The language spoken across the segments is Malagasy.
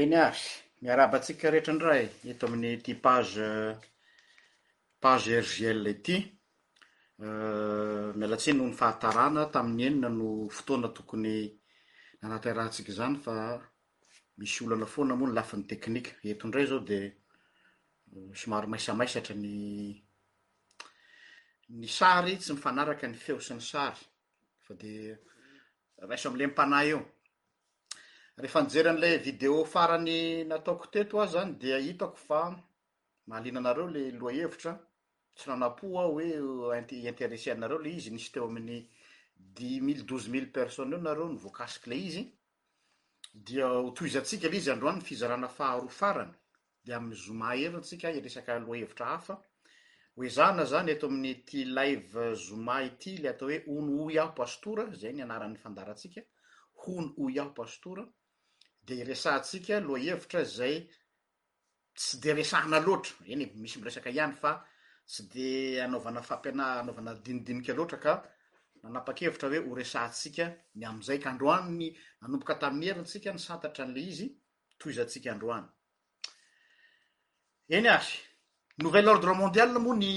Eny ary, miarahaba antsika rehetra indray eto amin'ity page page RJL ity. Miala tsiny noho ny fahatarana, tamin'ny enina no fotoana tokony nanaterahantsika izany fa misy olana foana moa ny lafiny teknika. Eto indray izao dia somary maisamaisatra ny ny sary, tsy mifanaraka ny feo sy ny sary fa dia raiso amin'ilay mipanahy eo. Rehefa nijery an'ilay vidéo farany nataoko teto aho zany dia hitako fa mahaliana anareo le lohahevitra, tsy nanampo aho hoe hi-interesser anareo le izy, nisy teo amin'ny dix mille, douze mille personnes eo nareo no voakasik'ilay izy, dia ho tohizantsika le izy androany ny fizarana faharoa farany. dia amin'ny zoma eto antsika hiresaka lohahevitra hafa ho ezahana izany eto amin'ity live zoma ity ilay atao hoe hono hoy aho pastora izay ny anaran'ny fandarantsika hono hoy aho pastora dia iresahantsika lohahevitra izay tsy dia resahana loatra eny misy miresaka ihany fa tsy dia anaovana fampiana anaovana dinidinika loatra ka nanapa-kevitra hoe ho resahantsika ny amin'izay ka androany nanomboka tamin'ny herintsika ny santatra an'ilay izy tohizantsika androany. Eny ary, Nouvel Ordre Mondial moa ny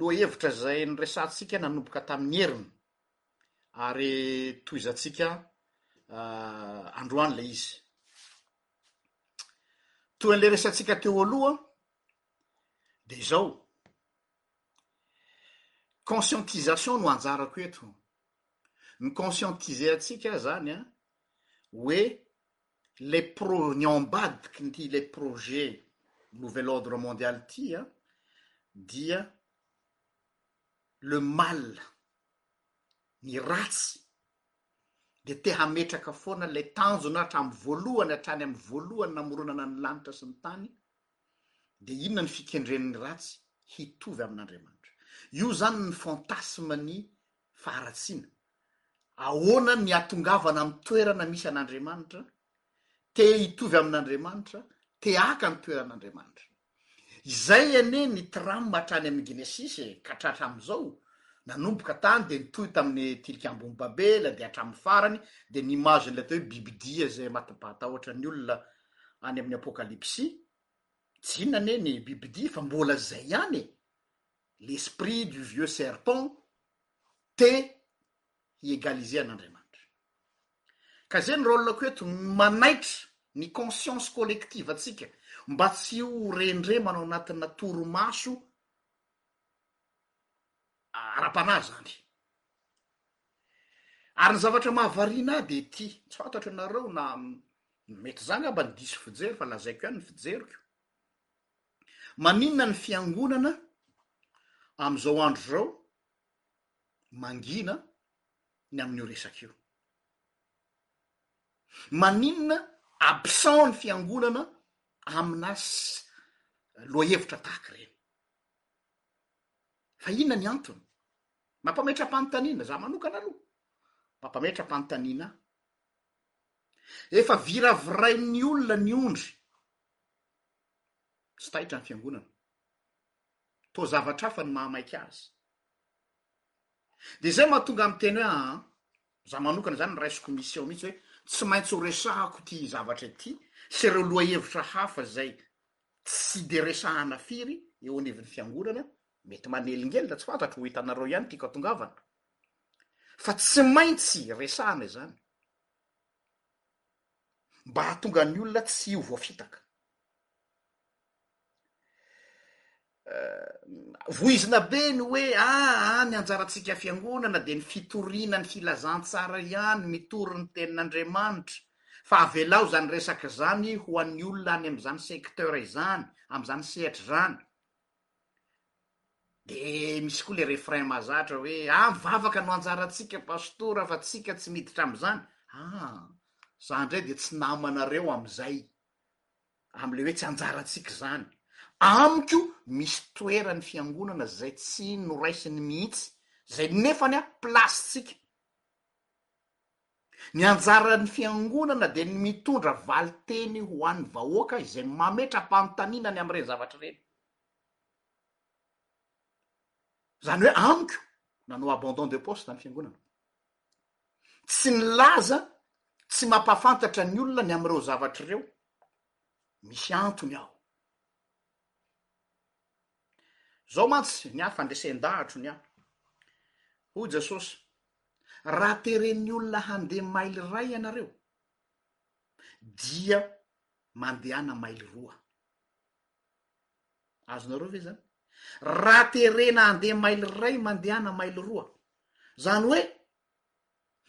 lohahevitra izay niresahantsika nanomboka tamin'ny heriny, ary tohizantsika androany ilay izy. Toy an'ilay resantsika teo aloha, dia izao, conscientisation no anjarako eto. Ny conscientiser antsika izany, hoe Ilay pro- ny ao ambadikin'ity ilay projet nouvel ordre mondial ity an, dia le mal, ny ratsy, dia te hametraka foana ilay tanjona hatramin'ny voalohany, hatrany amin'ny voalohany namoronana ny lanitra sy ny tany, dia inona ny fikendren'ny ratsy? Hitovy amin'Andriamanitra. Io izany ny fantasme-n'ny Faharatsiana, Ahoana ny hatongavana amin'ny toerana misy an'Andriamanitra, te hitovy amin'Andriamanitra, te haka ny toeran'Andriamanitra. Izay anie ny tram hatrany amin'ny Genesis e, ka tratra amin'izao, nanomboka tany dia nitohy tamin'ny tilikambon'i Babela dia hatramin'ny farany dia ny image-n'ilay atao hoe bibidia izay matabatahotra ny olona any amin'ny Apokalipsy, tsy inona anie ny bibidia fa mbola izay ihany e! L'esprit du vieux serpent te hi-egaliser an'Andriamanitra. Ka zay ny rôle-ko eto, manaitra ny conscience collective antsika mba tsy ho rendremana ao anatina torimaso ara-panahy zany. Ary ny zavatra mahavariana ahy dia ity, tsy fantatro ianareo na mety za angamba no diso fijery fa lazaiko ihany ny fijeriko, Maninona ny fiangonana amin'izao andro izao mangina ny amin'io resaka io? Maninona absent ny fiangonana amina lohahevitra tahaka ireny? Fa inona ny antony? Mampametra-panontaniana, za manokana aloha mampametra-panontaniana ahy. Efa viravirain'ny olona ny ondry. Tsy taitra ny fiangonana. Toa zavatra hafa no mahamaika azy. Dia izay no mahatonga ahy miteny hoe aa, izaho manokana izany raisiko mission mihitsy hoe tsy maintsy ho resahako ity zavatra ity sy ireo lohahevitra hafa izay tsy dia resahana firy eo anivon'ny fiangonana, mety manelingelina, tsy fantatro, ho hitanareo ihany tiako hatongavana. Fa tsy maintsy resahana izany. mba hahatonga ny olona tsy ho voafitaka. Voizina be ny hoe aa ny anjarantsika fiangonana dia ny fitoriana ny filazantsara ihany mitory ny tenin'Andriamanitra fa avelao izany resaka izany ho an'ny olona any amin'izany secteur izany, amin'izany sehatra izany. De misy koa le refrain mahazatra hoe, ah mivavaka no anjarantsika pastora fa tsika tsy miditra amzany, ah za ndray de tsy namanareo amzay, amle hoe tsy anjarantsika zany, amiko misy toerany fiangonana zay tsy noraisiny mihitsy zay nefany place tsika, Ny anjaran'ny Fiangonana dia ny mitondra valin-teny ho an'ny vahoaka izay mametra-panontaniana ny amin'ireny zavatra ireny. Izany hoe amiko, nanao abandon de poste ny Fiangonana. Tsy nilaza, tsy mampahafantatra ny olona ny amin'ireo zavatra ireo. Misy antony aho. Zao mantsy ny ahy fandresen-dahatro ny ahy. Hoy Jesosy, Raha teren'ny olona handeha maily iray ianareo, dia mandehana maily roa. Azonareo ve zany? Raha terena handeha maily iray, mandehana maily roa. Zany hoe,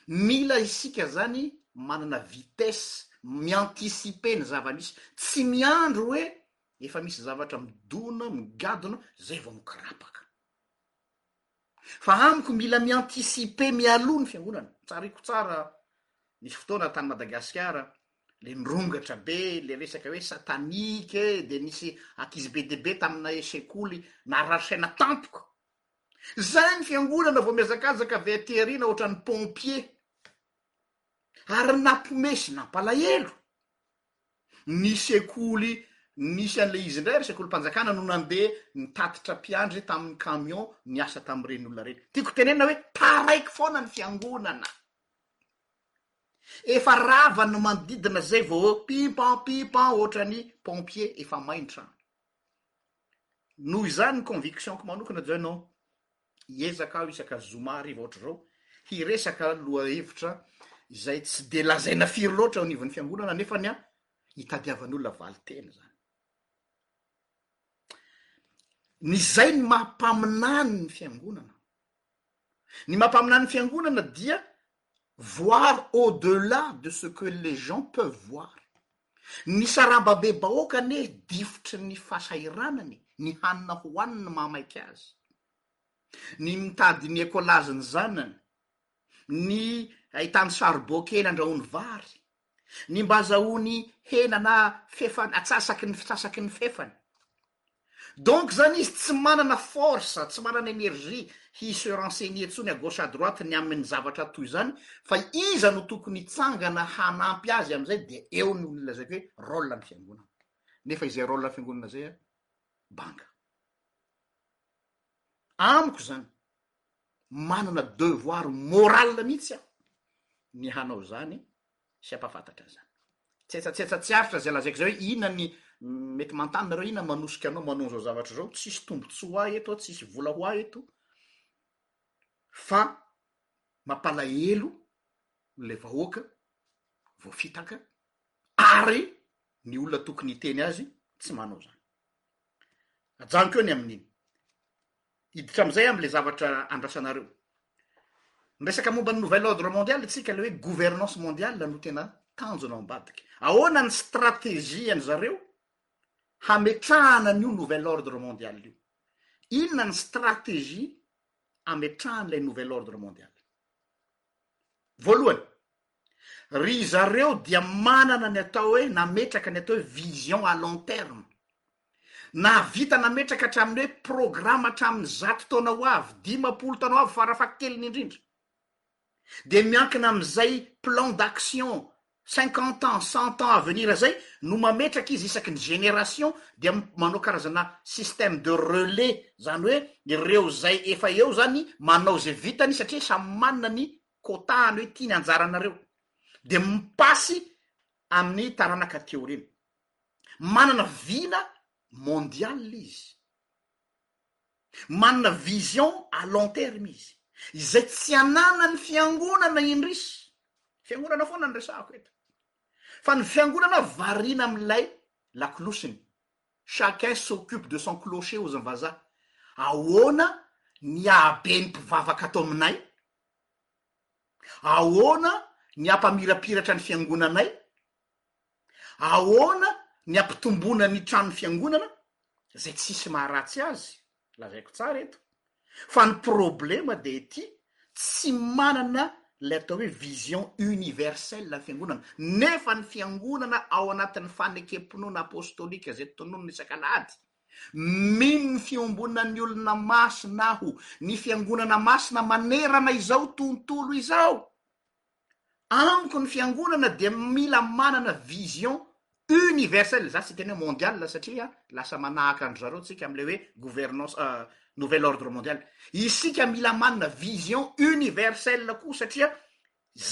Mila isika zany manana vitesse, mi-anticiper ny zava-misy, tsy miandry hoe efa misy zavatra midona, migadona zay vao mikorapaka. Fa amiko mila mi-anticiper mialoha ny fiangonana. Tsariko tsara nisy fotoana tany Madagasikara le nirongatra be le resaka hoe satanique e, de nisy ankizy be dia be taminay sekoly narary saina tampoka Zay ny fiangonana vao mihazakazaka veterina ohatran'ny pompier ary nampome sy nampalahelo ny sekoly nisy an'ilay izy indray ary sekolim-panjakana no nandeha nitatitra mpiandry tamin'ny camion niasa tamin'ireny olona ireny. Tiako tenenina hoe taraiky foana ny fiangonana. Efa rava ny manodidina zay vao pipan pipan ohatran'ny pompier efa may ny trano. Noho izany ny conviction-ko manokana dia hoe non, hiezaka aho isaka zoma hariva ohatr'izao hiresaka lohahevitra izay tsy dia lazaina firy loatra eo anivon'ny fiangonana nefa ny hitadiavan'olona valin-tena izany. Ny izay ny maha mpaminany ny fiangonana. Ny maha mpaminany ny fiangonana dia voir au delà de ce que les gens peuvent voir. Ny sarambambe bahoaka anie difotry ny fasahiranany ny hanina ho aniny no maha maika azy. Ny mitady ny écolage ny zanany, ny ahitany saribao kely andrahoany vary, ny mba azahoany hena na fefany atsasaky ny fitsasaky ny fefany. Donc zany izy tsy manana force, tsy manana energie hi se renseigner intsony à gauche à droite ny aminy zavatra toy izany fa iza no tokony hitsangana hanampy azy amizay dia eo no nilazaiko hoe role ny fiangonana. Nefa izay role ny fiangonana zay an banga. Amiko zany manana devoir moral mihitsy aho ny hanao zany Tsy ampafatatra aza. Tsetsatsetsa tsy aritra izay lazaiko izay hoe inona ny mety manontany nareo inona manosika anao manao an'izao zavatra izao, tsisy tombotsoa ho ahy eto, tsisy vola ho ahy eto fa mampalahelo le vahoaka voafitaka ary ny olona tokony hiteny azy tsy manao izany. Ajanoko eo ny amin'iny. Hiditra amin'izay amin'ilay zavatra andrasanareo. Miresaka momba ny nouvel ordre mondial isika, ilay hoe gouvernance mondiale no tena tanjona ao ambadika. Ahoana ny stratégie-ny zareo hametrahana an'io nouvel ordre mondial io? Inona ny stratégie ametrahan'ilay nouvel ordre mondial? Voalohany, ry zareo dia manana ny atao hoe nametraka ny atao hoe vision à long terme, Nahavita nametraka hatramin'ny hoe programa hatramin'ny zato taona ho avy, dimampolo taona ho avy farafahakeliny indrindra. Dia miankina amin'izay plan d'action cinquante ans, cent ans à venir izay no mametraka izy isaky ny génération dia manao karazana système de relais, izany hoe ireo izay efa eo izany manao izay vitany satria samy manana ny quota-ny hoe ity ny anjaranareo. Dia mi-passe amin'ny taranaka aty aoriana. manana vina mondial izy, manana vision à long terme izy, izay tsy ananan'ny fiangonana indrisy, fiangonana foana no resahako eto, fa ny fiangonana variana amin'ilay lakolosiny, chacun s'occupe de son clocher hozy ny vazaha, ahoana ny hahabe ny mpivavaka ato aminay, ahoana ny hampamirapiratra ny fiangonanay, Ahoana ny ampitomboana ny trano fiangonana zay tsisy maharatsy azy? Lazaiko tsara eto fa ny problema dia ity, tsy manana lay atao hoe vision universelle ny fiangonana, nefa ny fiangonana ao anatin'ny fanekem-pinoana apostolika zay tononina isak'alahady, mino ny fiombonan'ny olona masina aho, ny fiangonana masina manerana izao tontolo izao. Amiko ny fiangonana dia mila manana vision universelle, za tsy hiteny hoe mondiale satria lasa manahaka an-dry zareo tsika amin'ilay hoe gouvernance nouvel ordre mondial. Isika mila manana vision universelle koa satria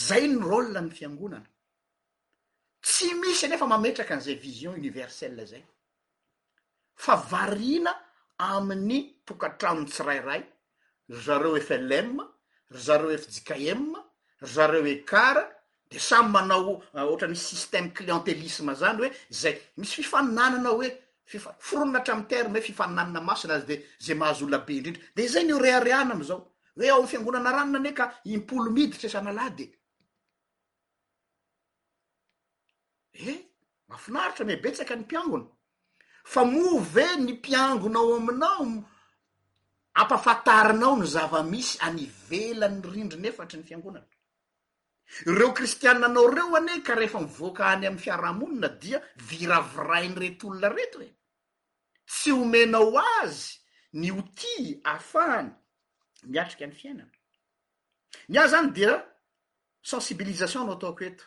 zay ny rôle ny fiangonana. Tsy misy anefa mametraka an'izay vision universelle izay, fa variana amin'ny tokantranon tsirairay, ry zareo FLM, ry zareo fjkm, ry zareo ECAR dia samy manao ohatran'ny système clientelisme izany hoe izay misy fifaninanana hoe fifa- foronina hatramin'ny terme hoe fifaninanana masina azy dia izay mahazo olona be indrindra. Dia izay no reharehana amin'izao hoe ao amin'ny fiangonana ranona anie ka impolo miditra isan'alahady e! eh mafinaritra anie betsaka ny mpiangona fa moa ve ny mpiangona ao aminao ampafantarinao ny zava-misy any ivelan'ny rindrina efatry ny fiangonana ireo kristianina anao ireo anie ka rehefa mivoaka any amin'ny fiarahamonina dia viravirain'ireto olona reto e tsy omenao azy ny ho tia afahany miatrika ny fiainana Ny ahy zany dia sensibilisation no ataoko eto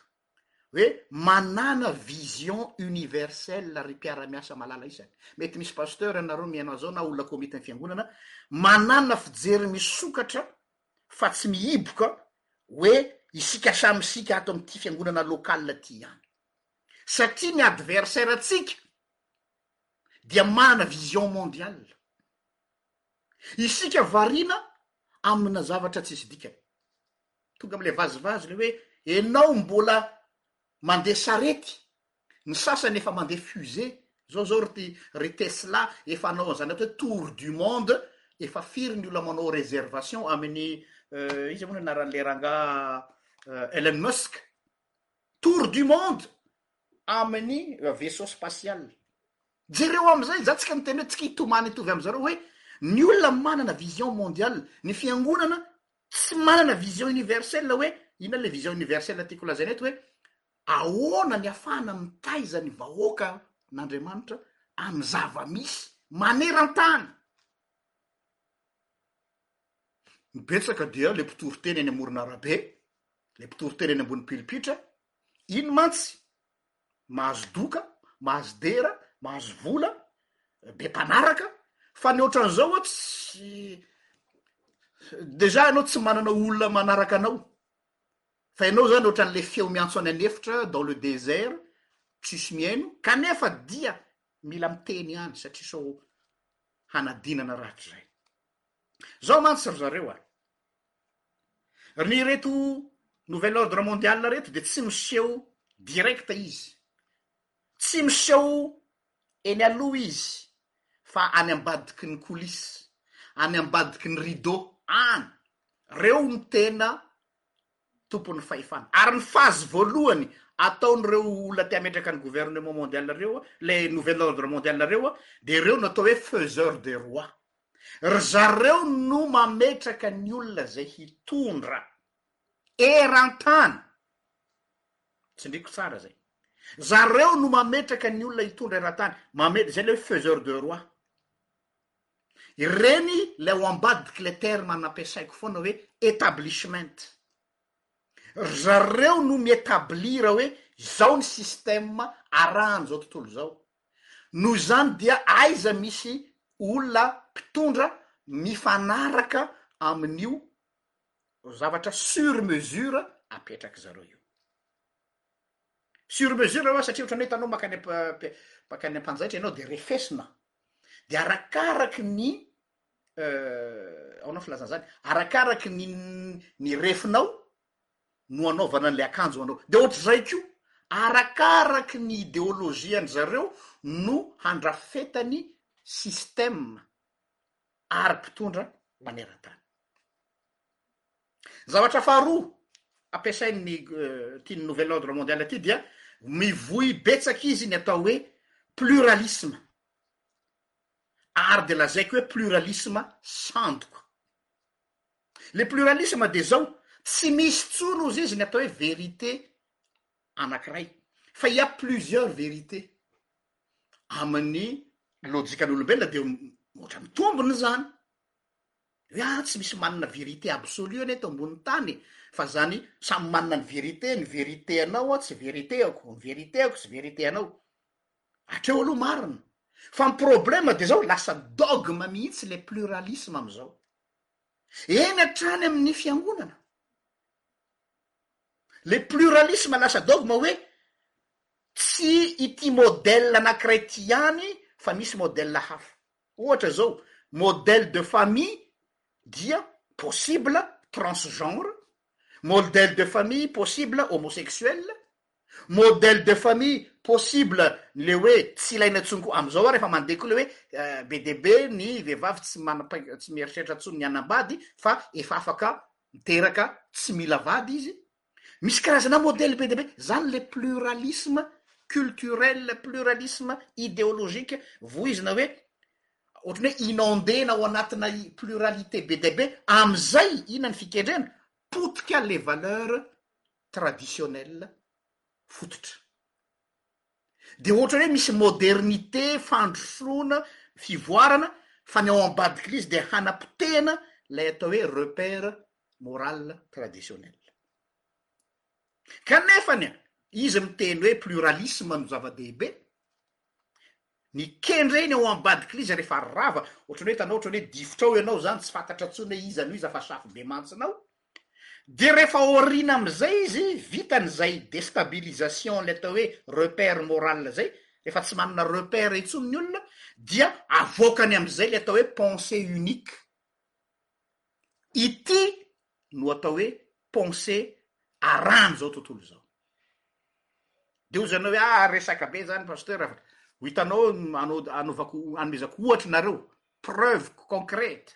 hoe manana vision universelle ry mpiara-miasa malala isany. Mety misy pasteur anareo mihaino azy zao na olona comite ny fiangonana manana fijery misokatra fa tsy mihiboka hoe isika samy isika ato amin'ity fiangonana local ity ihany. Satria ny adversaire antsika dia manana vision mondiale. Isika variana amina zavatra tsisy dikany. Tonga am'le vazivazy le hoe enao mbola mandeha sarety, ny sasany efa mandeha fusée, zao zao ry ry Tesla efa hanao an'zany atao hoe tour du monde, efa firy ny olona manao réservation amin'ny iza moa ny anaran'le rangaha Elon Musk, tour du monde amin'ny vaisseau spatial. Jereo amin'izay, hijantsika miteny hoe tsika hitomany hitovy amin'zareo hoe ny olona manana vision mondial, ny fiangonana tsy manana vision universel hoe inona le vision universel tiako lazaina eto hoe ahoana ny afahana mitaiza ny vahoaka n'Andriamanitra amin'ny zava-misy maneran-tany. Betsaka dia le mpitory teny eny amoron'arabe, le mpitory teny eny ambony pilipitra, iny mantsy mahazo doka, mahazo dera, mahazo vola, be mpanaraka, fa ny ohatran'izao hoa tsy dejà ianao tsy manana olona manaraka anao, fa ianao zany ohatran'le feo miantso any an'efitra dans le désert, tsisy mihaino, kanefa dia mila miteny ihany satria sao hanadinana rahatrizay. Zao mantsy ry zareo a, Ry ireto nouvel ordre mondial ireto dia tsy miseho direct izy, tsy miseho eny aloha izy fa any ambadiky ny coulisse, any ambadiky ny rideau any, reo no tena tompon'ny fahefana. Ary ny phase voalohany ataon'ireo olona te hametraka ny gouvernement mondial reo, ilay nouvel ordre mondial reo dia ireo no atao hoe faiseur de roi. Ry zareo no mametraka ny olona izay hitondra eran-tany. Tsindriko tsara izay. Zareo no mametraka ny olona hitondra eran-tany. Mametra, izay ilay hoe faiseur de roi. Ireny ilay ao ambadik'ilay terme nampiasaiko foana hoe etablishment. Ry zareo no mi-etablir hoe izao ny système arahan'izao tontolo izao. Noho izany dia aiza misy olona mpitondra mifanaraka amin'io zavatra sur mesure apetrak'i zareo io? Sur mesure va satria ohatran'ny hoe hitanao maka any maka any am-panjaitra ianao dia refesina? Dia arakaraky ny ahoana ny filazana an'izany, arakaraky ny ny refinao no anaovana an'ilay akanjo anao. Dia ohatr'izay koa, arakaraky ny ideologie-ndry zareo no handrafetany système ary mpitondra maneran-tany. Ny zavatra faharoa ampiasain'ny ity nouvel ordre mondial ity dia mivoy betsaka izy ny atao hoe pluralisme, ary dia lazaiko hoe pluralisme sandoka. Le pluralisme dia zao, tsy misy tsony ozy izy ny atao hoe vérité anakiray fa il y a plusieurs vérités, amin'ny lojikan'olombelona dia ohatra mitombina izany hoe ah tsy misy manana vérité absolue anie eto ambonin'ny tany e, fa zany samy manana ny vérité-ny, vérité anao tsy vérité-ako, ny vérité-ako tsy vérité anao. Hatreo aloha marina, fa ny problème dia zao, lasa dogme mihitsy le pluralisme amizao. Eny hatrany amin'ny fiangonana. Le pluralisme lasa dogme hoe tsy ity modèle anakiray ity ihany fa misy modèle hafa. Ohatra zao, modèle de famille dia possible transgenre, modèle de famille possible homosexuel, Modèle de famille possible le hoe tsy ilaina intsony koa, amin'izao ary efa mandeha koa le hoe be dia be ny vehivavy tsy manam-paik- tsy mieritreritra intsony ny hanambady fa efa afaka miteraka tsy mila vady izy, misy karazana modèle be dia be, zany le pluralisme culturel, pluralisme idéologique vohizina hoe ohatran'ny hoe inondé-na ao anatina pluralité be dia be, amin'izay inona ny fikendrena? potika le valeur traditionnelle fototra. Dia ohatra hoe misy modernité fandrosoana fivoarana fa ny ao ambadik'ilay izy dia hanapotehana ilay atao hoe repère moral traditionnel. Kanefany izy miteny hoe pluralisme no zava-dehibe, Ny kendreny ao ambadik'ilay izy rehefa rava, ohatran'ny hoe hitanao ohatran'ny hoe difotra ao ianao izany, tsy fantatra intsony hoe iza no iza fa safo-bemantsinao, dia rehefa aoriana amin'izay izy, vitany izay destabilisation, ilay atao hoe repère moral izay, rehefa tsy manana repère intsony ny olona, dia avoakany amin'izay ilay atao hoe pensée unique. Ity no atao hoe pensée arahan'izao tontolo izao. Dia hoy ianao hoe ah resaka be izany Pasteur fa ho hitanao anao anaovako anomezako ohatra nareo, preuve concrète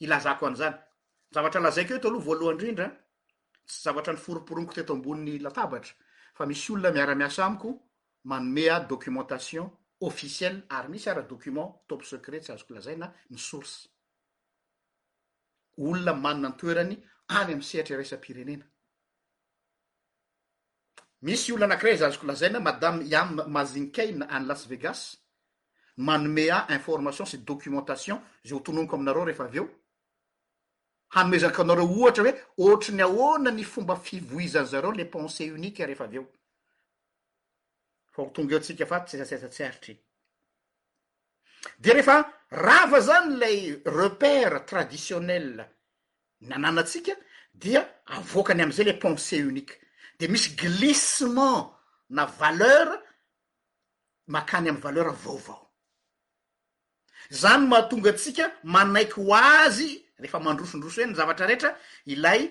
hilazako an'izany. Ny zavatra lazaiko eto aloha voalohany indrindra tsy zavatra niforoporoniko teto ambonin'ny latabatra fa misy olona miara-miasa amiko manome ahy documentation officielle ary misy ara document top secret tsy azoko lazaina ny source. olona manana ny toerany any amin'ny sehatra iraisam-pirenena. Misy olona anankiray izay azoko lazaina, Madame Yam Mazinkaina any Las Vegas, manome ahy information sy documentation izay ho tononiko aminareo rehefa avy eo, hanomezako anareo ohatra hoe ohatry ny ahoana ny fomba fivoizan'ny zareo ilay pensée unique rehefa avy eo. Fa ho tonga eo tsika fa tsy aiza tsy aiza tsy aritry. Dia rehefa rava izany ilay repère traditionnel nananantsika dia avoakany amin'izay ilay pensée unique. Dia misy glissement na valeur makany amin'ny valeur vaovao. Izany no mahatonga antsika manaiky ho azy rehefa mandrosondroso eny ny zavatra rehetra ilay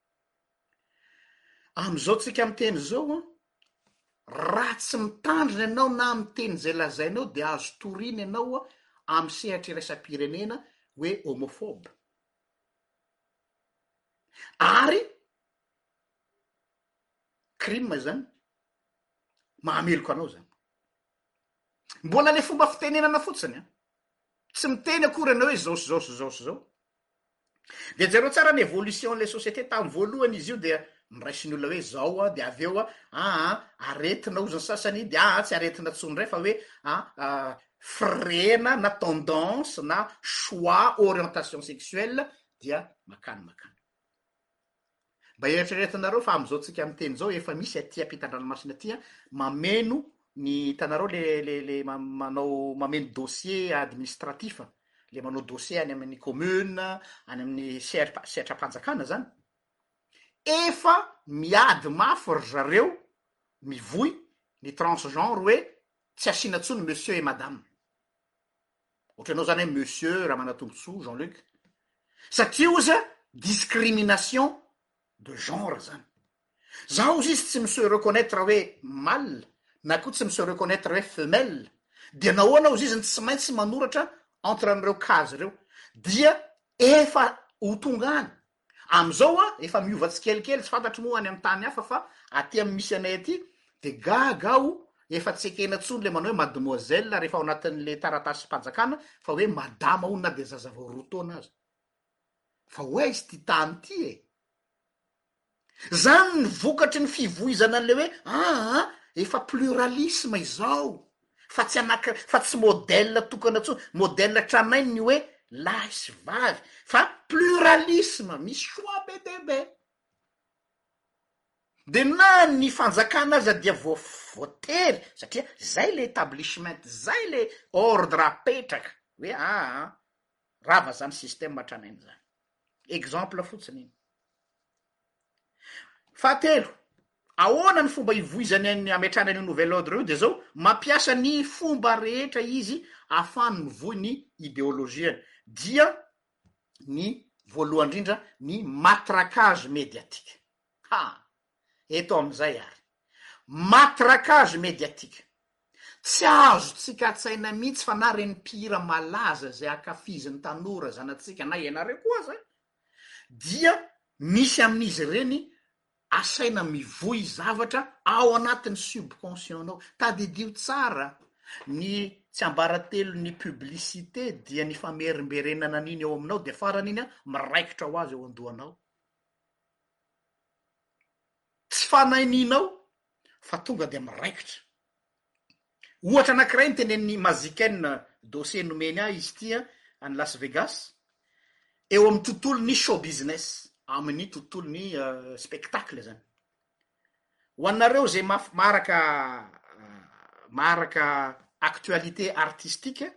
Amin'izao tsika miteny izao an, raha tsy mitandrina ianao na miteny izay lazainao dia azo toriana ianao amin'ny sehatra iraisam-pirenena hoe homophobe. Ary crime izany, mahameloka anao izany. Mbola ilay fomba fitenenana fotsiny an, tsy miteny akory ianao hoe izao sy izao sy izao sy izao. Dia jereo tsara ny evolution ilay société tamin'ny voalohany izy io dia noraisin'ny olona hoe zao an, dia avy eo an, aa aretina hozy ny sasany dia aa tsy aretina tsony indray fa hoe aa firehana na tendance na choix orientation sexuelle dia makany makany. Mba eritreretinareo fa amzao tsika miteny zao efa misy aty ampitandranomasina aty an mameno ny hitanareo le le le manao mameno dossier administratif an le manao dossier any aminy commune any aminy CRP sehatrampanjakana zany efa miady mafy ry zareo mivoy ny transgenre hoe tsy asiana tsony monsieur et madame Ohatranao zany hoe Monsieur Ramanatombotsoa Jean Luc, satria oza discrimination de genre zany. Zaho oza izy tsy mi-se reconnaitre hoe male na koa tsy mi-se reconnaitre hoe femelle dia nahoana oza izy no tsy maintsy manoratra entre an'ireo case ireo dia efa ho tonga any Amzao a efa miova tsikelikely tsy fantatro moa any am tany hafa fa aty am misy anay aty de gaga aho efa tsy ekena tsony le manao hoe mademoiselle refa ao anatin le taratasim panjakana fa hoe madama hono na de zaza vao roa taona aza fa ho aiz ty tany ty e! Zany ny vokatry ny fivoizana anle hoe aa efa pluralisme izao. fa tsy anaka fa tsy modèle tokana tsony modèle tranainy ny hoe lahy sy vavy fa pluralisme misy choix be dia be de na ny fanjakana aza dia voa voatery satria zay le etablishment zay le ordre apetraka hoe aa rava zany système tranainy zany exemple fotsiny iny Fahatelo, ahoana ny fomba ivoizany an'i, ametrahany an'io nouvel ordre io dia zao, mampiasa ny fomba rehetra izy ahafahany mivoy ny ideologie-ny, dia ny voalohany indrindra ny matraquage médiatique. Ha! eto amin'izay ary, matraquage médiatique, tsy azontsika an-tsaina mihitsy fa na reny mpihira malaza izay ankafizin'ny tanora zanatsika na ianareo koa aza dia misy amin'izy ireny asaina mivoy zavatra ao anatin'ny subconscient-nao. Tadidio tsara ny tsiambaratelon'ny publicité dia ny famerimberenana an'iny ao aminao dia farany iny an, miraikitra ho azy ao an-dohanao. Tsy fanainianao fa tonga dia miraikitra. Ohatra anankiray ny tenenin'i Maziken Dose nomeny ahy izy ity any Las Vegas, eo amin'ny tontolon'ny show business, amin'ny tontolon'ny spectacle izany. Ho anareo izay maf- maharaka maharaka actualité artistique,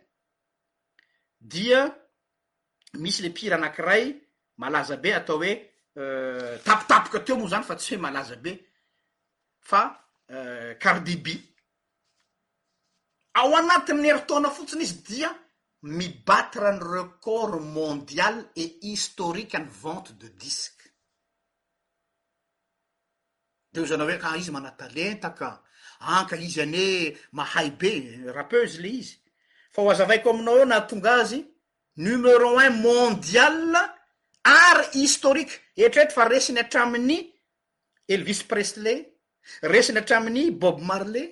dia misy le mpihira anakiray malaza be atao hoe tapitapoka teo moa zany fa tsy hoe malaza be fa cardibi ao anatin'ny herintaona fotsiny izy dia mi battre ny record mondial et historique ny vente de disque Teo zalahy hoe ka izy manatalenta ka, an ka izy anie mahay be, rappeuse le izy, fa ho azavaiko aminao eo nahatonga azy numero un mondial art historique, eritrereto fa resiny hatramin'ny Elvis Presley, resiny hatramin'ny Bob Marley,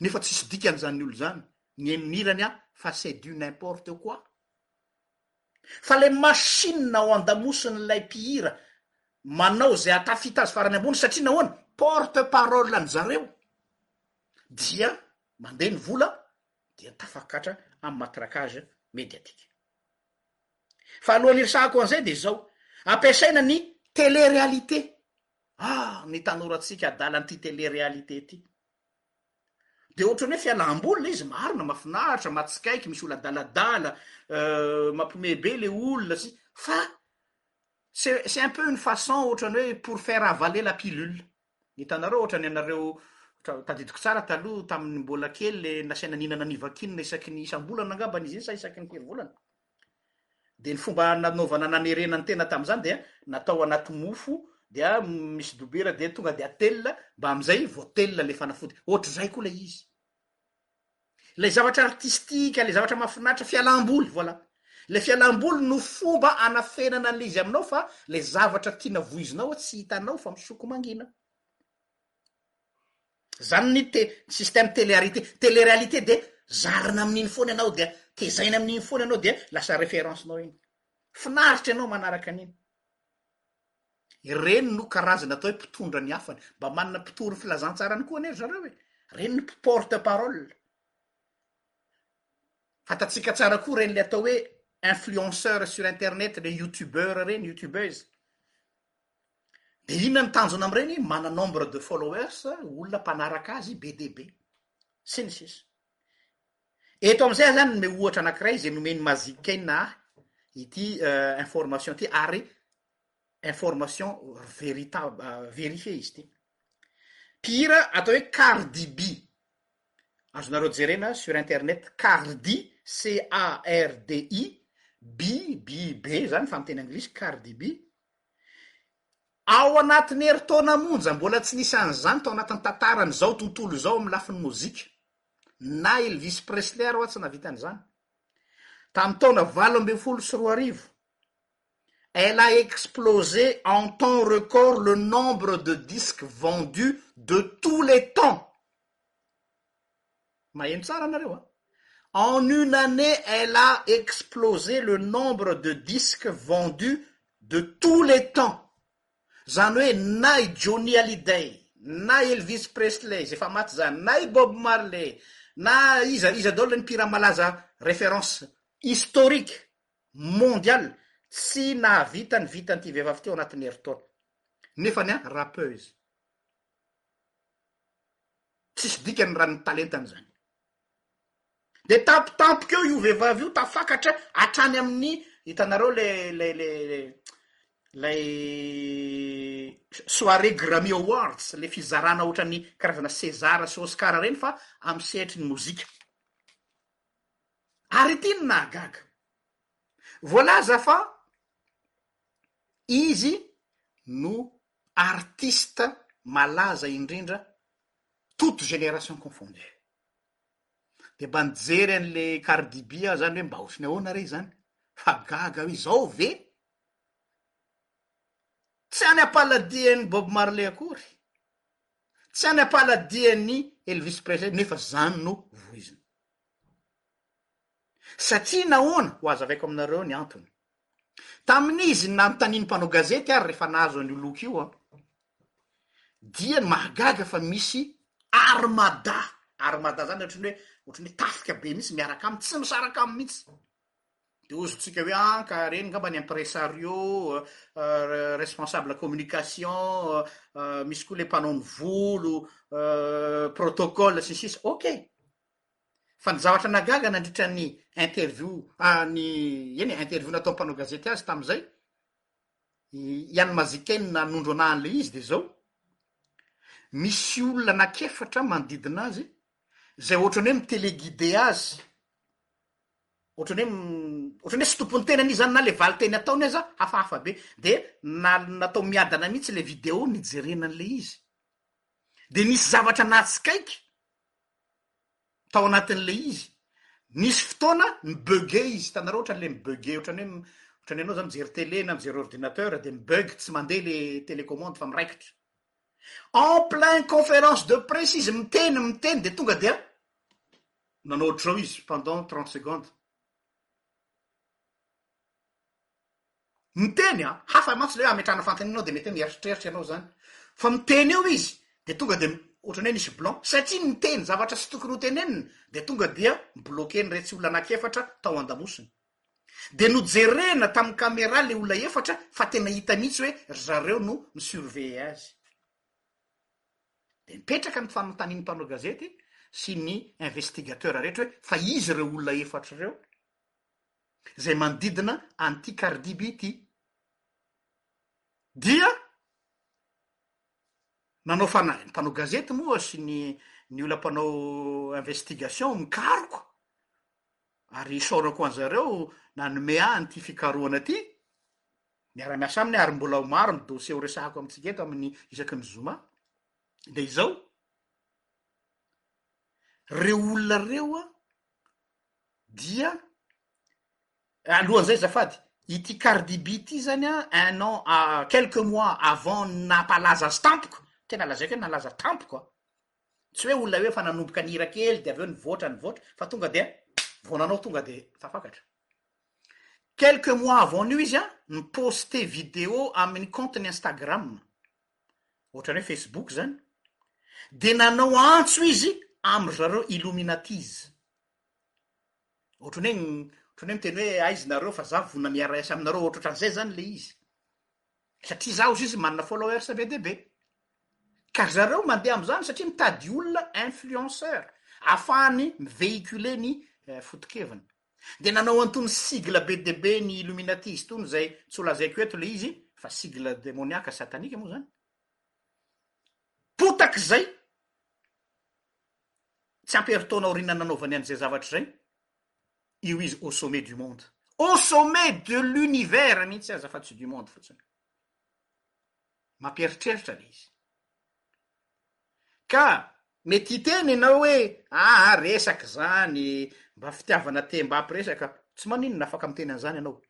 nefa tsisy dikany zany olo zany, ny henon'hirany an fa c'est du n'importe quoi. Fa ilay machine ao andamosiny ilay mpihira manao izay hahatafita azy farany ambony satria nahoana? Porte parole an'i zareo dia mandeha ny vola dia tafakatra amin'ny matraquage médiatique. Fa alohan'ny hiresahako an'izay dia izao, ampiasaina ny télé-réalité, ah ny tanorantsika adala an'ity télé-réalité ity. Dia ohatran'ny hoe fialam-boly ilay izy, marina, mahafinaritra, mahatsikaiky, misy olona adaladala, mampihomehy be ilay olona sy, fa c'est c'est un peu une façon ohatran'ny hoe pour faire avaler la pilule. Hitanareo ohatran'ny anareo tra- tadidiko tsara taloha tamin'ny mbola kely le nasaina nihinana nivakinina isaky ny isam-bolana angambany izy iny sa isaky ny firy volana. Dia ny fomba nanaovana nanerena ny tena tamin'izany dia natao anaty mofo dia misy dobera dia tonga dia atelina mba amin'izay vao atelina ilay fanafody. Ohatr'izay koa ilay izy. Ilay zavatra artistika, ilay zavatra mahafinaritra, fialam-boly, voilà. Ilay fialam-boly no fomba anafenana an'ilay izy aminao fa ilay zavatra tiana voizinao tsy hitanao fa misoko mangina. Zany ny te- système tele-arité. Tele-réalité dia zarina amin'iny foana ianao dia tezaina amin'iny foana ianao dia lasa référence-nao iny. Finaritra ianao manaraka an'iny. Ireny no karazana atao hoe mpitondra ny hafa. Mba manana mpitory filazantsarany koa anie ry zareo e. Ireny ny porte parole. Fantatsika tsara koa ireny le atao hoe influenceur sur internet, le youtubeur ireny, youtubeuse. Dia inona ny tanjona amin'ireny? Mana nombre de followers, olona mpanaraka azy be dia be, sy ny sisa. Eto amin'izay aho izany hanome ohatra anankiray izay nomen'i Mazikena ahy ity information ity ary information veritab- verifiée izy ity. Mpihira atao hoe Cardi B. Azonareo jerena sur internet Cardi, C-A-R-D-I, bi, bi, be, izany fa amin'ny teny anglisy, Cardi B. Ao anatin'ny herintaona monja mbola tsy nisy an'izany tao anatin'ny tantaran'izao tontolo izao amin'ny lafiny mozika. Na Elvis Presley ary ho'a tsy nahavita an'izany. Tamin'ny taona valo ambin'ny folo sy roa arivo, Elle a explosé en temps record le nombre de disques vendus de tous les temps! Maheno tsara nareo a! En une année elle a explosé le nombre de disques vendus de tous les temps! Zany hoe na i Johnny Hallyday, na Elvis Presley izay efa maty zany, na i Bob Marley, na iza iza daholo le mpihira malaza référence historique Mondial tsy nahavita ny vitan'ity vehivavy ity ao anatin'ny herintaona. Nefa ny ahy rappeuse. Tsisy dikany raha ny talentany izany. Dia tampotampoka eo io vehivavy io tafakatra hatrany amin'ny hitanareo le le le ilay soirée Grammy Awards, le fizarana ohatran'ny karazana César sy Oscar ireny fa amin'ny sehatry ny mozika. Ary ity no nahagaga, voalaza fa izy no artiste malaza indrindra toute génération confondue. Dia mba nijery an'le Cardi B aho zany hoe mba ohatry ny ahoana re izany fa gaga aho, izao ve? Tsy any am-paladian'i Bob Marley akory, tsy any am-paladian'i Elvis Presley nefa zany no voizina. Satria nahoana? Ho hazavaiko aminareo ny antony. Tamin'izy nanontanian'ny mpanao gazety ary rehefa nahazo an'io loka io an, dia mahagaga fa misy armada, armada izany ohatran'ny hoe, ohatran'ny hoe tafika be mihitsy miaraka aminy, tsy misaraka aminy mihitsy. Dia hozontsika hoe an, ka ireny angamba ny impresario, responsable communication, misy koa ilay mpanao ny volo, protocole sy ny sisa. Ok. Fa ny zavatra nahagaga nandritra ny interview ny eny e, interview nataon'ny mpanao gazety azy tamin'izay, i Anne Maziken nanondro anahy an'ilay izy dia izao, misy olona anankiefatra manodidina azy izay ohatran'ny hoe mi-teleguider azy, ohatran'ny hoe ohatran'ny hoe tsy tompon'ny tenany izy izany na ilay valin-teny ataony aza hafahafa be, dia na- natao miadana mihitsy ilay video nijerena an'ilay izy, dia nisy zavatra nahatsikaiky tao anatin'ilay izy, nisy fotoana ni-bugger izy, hitanareo ohatran'ny ilay mi-bugger, ohatran'ny hoe ohatran'ny ianao izany mijery télé na mijery ordinateur dia mi-bug, tsy mandeha ilay télécommande fa miraikitra. En plein conférence de presse izy miteny, miteny dia tonga dia nanao ohatr'izao izy pendant trente secondes. Miteny an! Hafa mantsy ilay hoe ametrahana fanontaniana ao dia mety hoe mieritreritra ianao izany fa miteny eo izy dia tonga dia ohatran'ny hoe misy blanc satria miteny zavatra tsy tokony hotenenina dia tonga dia mi-bloquer-n'iretsy olona anankiefatra tao an-damosiny. Dia nojerena tamin'ny camera ilay olona efatra fa tena hita mihitsy hoe ry zareo no mi-surveiller azy. Dia mipetraka ny fanontanian'ny mpanao gazety sy ny investigateur rehetra hoe fa iza ireo olona efatra ireo? izay manodidina an'ity Karidiby ity, dia nanao fanahy, ny mpanao gazety moa sy ny ny olona mpanao investigation mikaroka, ary isaorako an-dry zareo nanome ahy an'ity fikarohana ity, miara-miasa aminy aho ary mbola ho maro ny dossier horesahako amintsika eto amin'ny isaky ny zoma, dia izao, ireo olona ireo an, dia alohan'izay azafady, ity Cardi B ity zany an, un an a quelques mois avant ny naha-mpalaza azy tampoka, tena lazaiko hoe nalaza tampoka, tsy hoe olona hoe efa nanomboka nihira kely dia avy eo nivoatra nivoatra fa tonga dia vao nanao tonga dia tafakatra. Quelques mois avant an'io izy an, ni-poster vidéo amin'ny compte-ny Instagram, ohatran'ny hoe Facebook izany, dia nanao antso izy amin-dry zareo Illuminatis. Ohatran'ny hoe, ohatran'ny hoe miteny hoe aiza nareo fa za vonona ny hiara-hiasa aminareo, ohatrohatran'izay izany ilay izy. Satria za hozy izy manana followers be dia be. Ka ry zareo mandeha amin'izany satria mitady olona influenceurs, ahafahany mi-vehiculer ny foto-keviny. Dia nanao antony sigle be dia be ny illuminati izy itony izay tsy ho lazaiko eto ilay izy fa sigle demoniaka satanika moa izany. Potak'izay tsy ampy herintaona aoriana nanaovany an'izay zavatra izay io izy au sommet du monde. Au sommet de l'univers mihitsy aza fa tsy du monde fotsiny. mampieritreritra le izy. Ka mety hiteny ianao hoe aa resaka izany mba fitiavana te mba hampiresaka, tsy maninona afaka miteny an'izany ianao,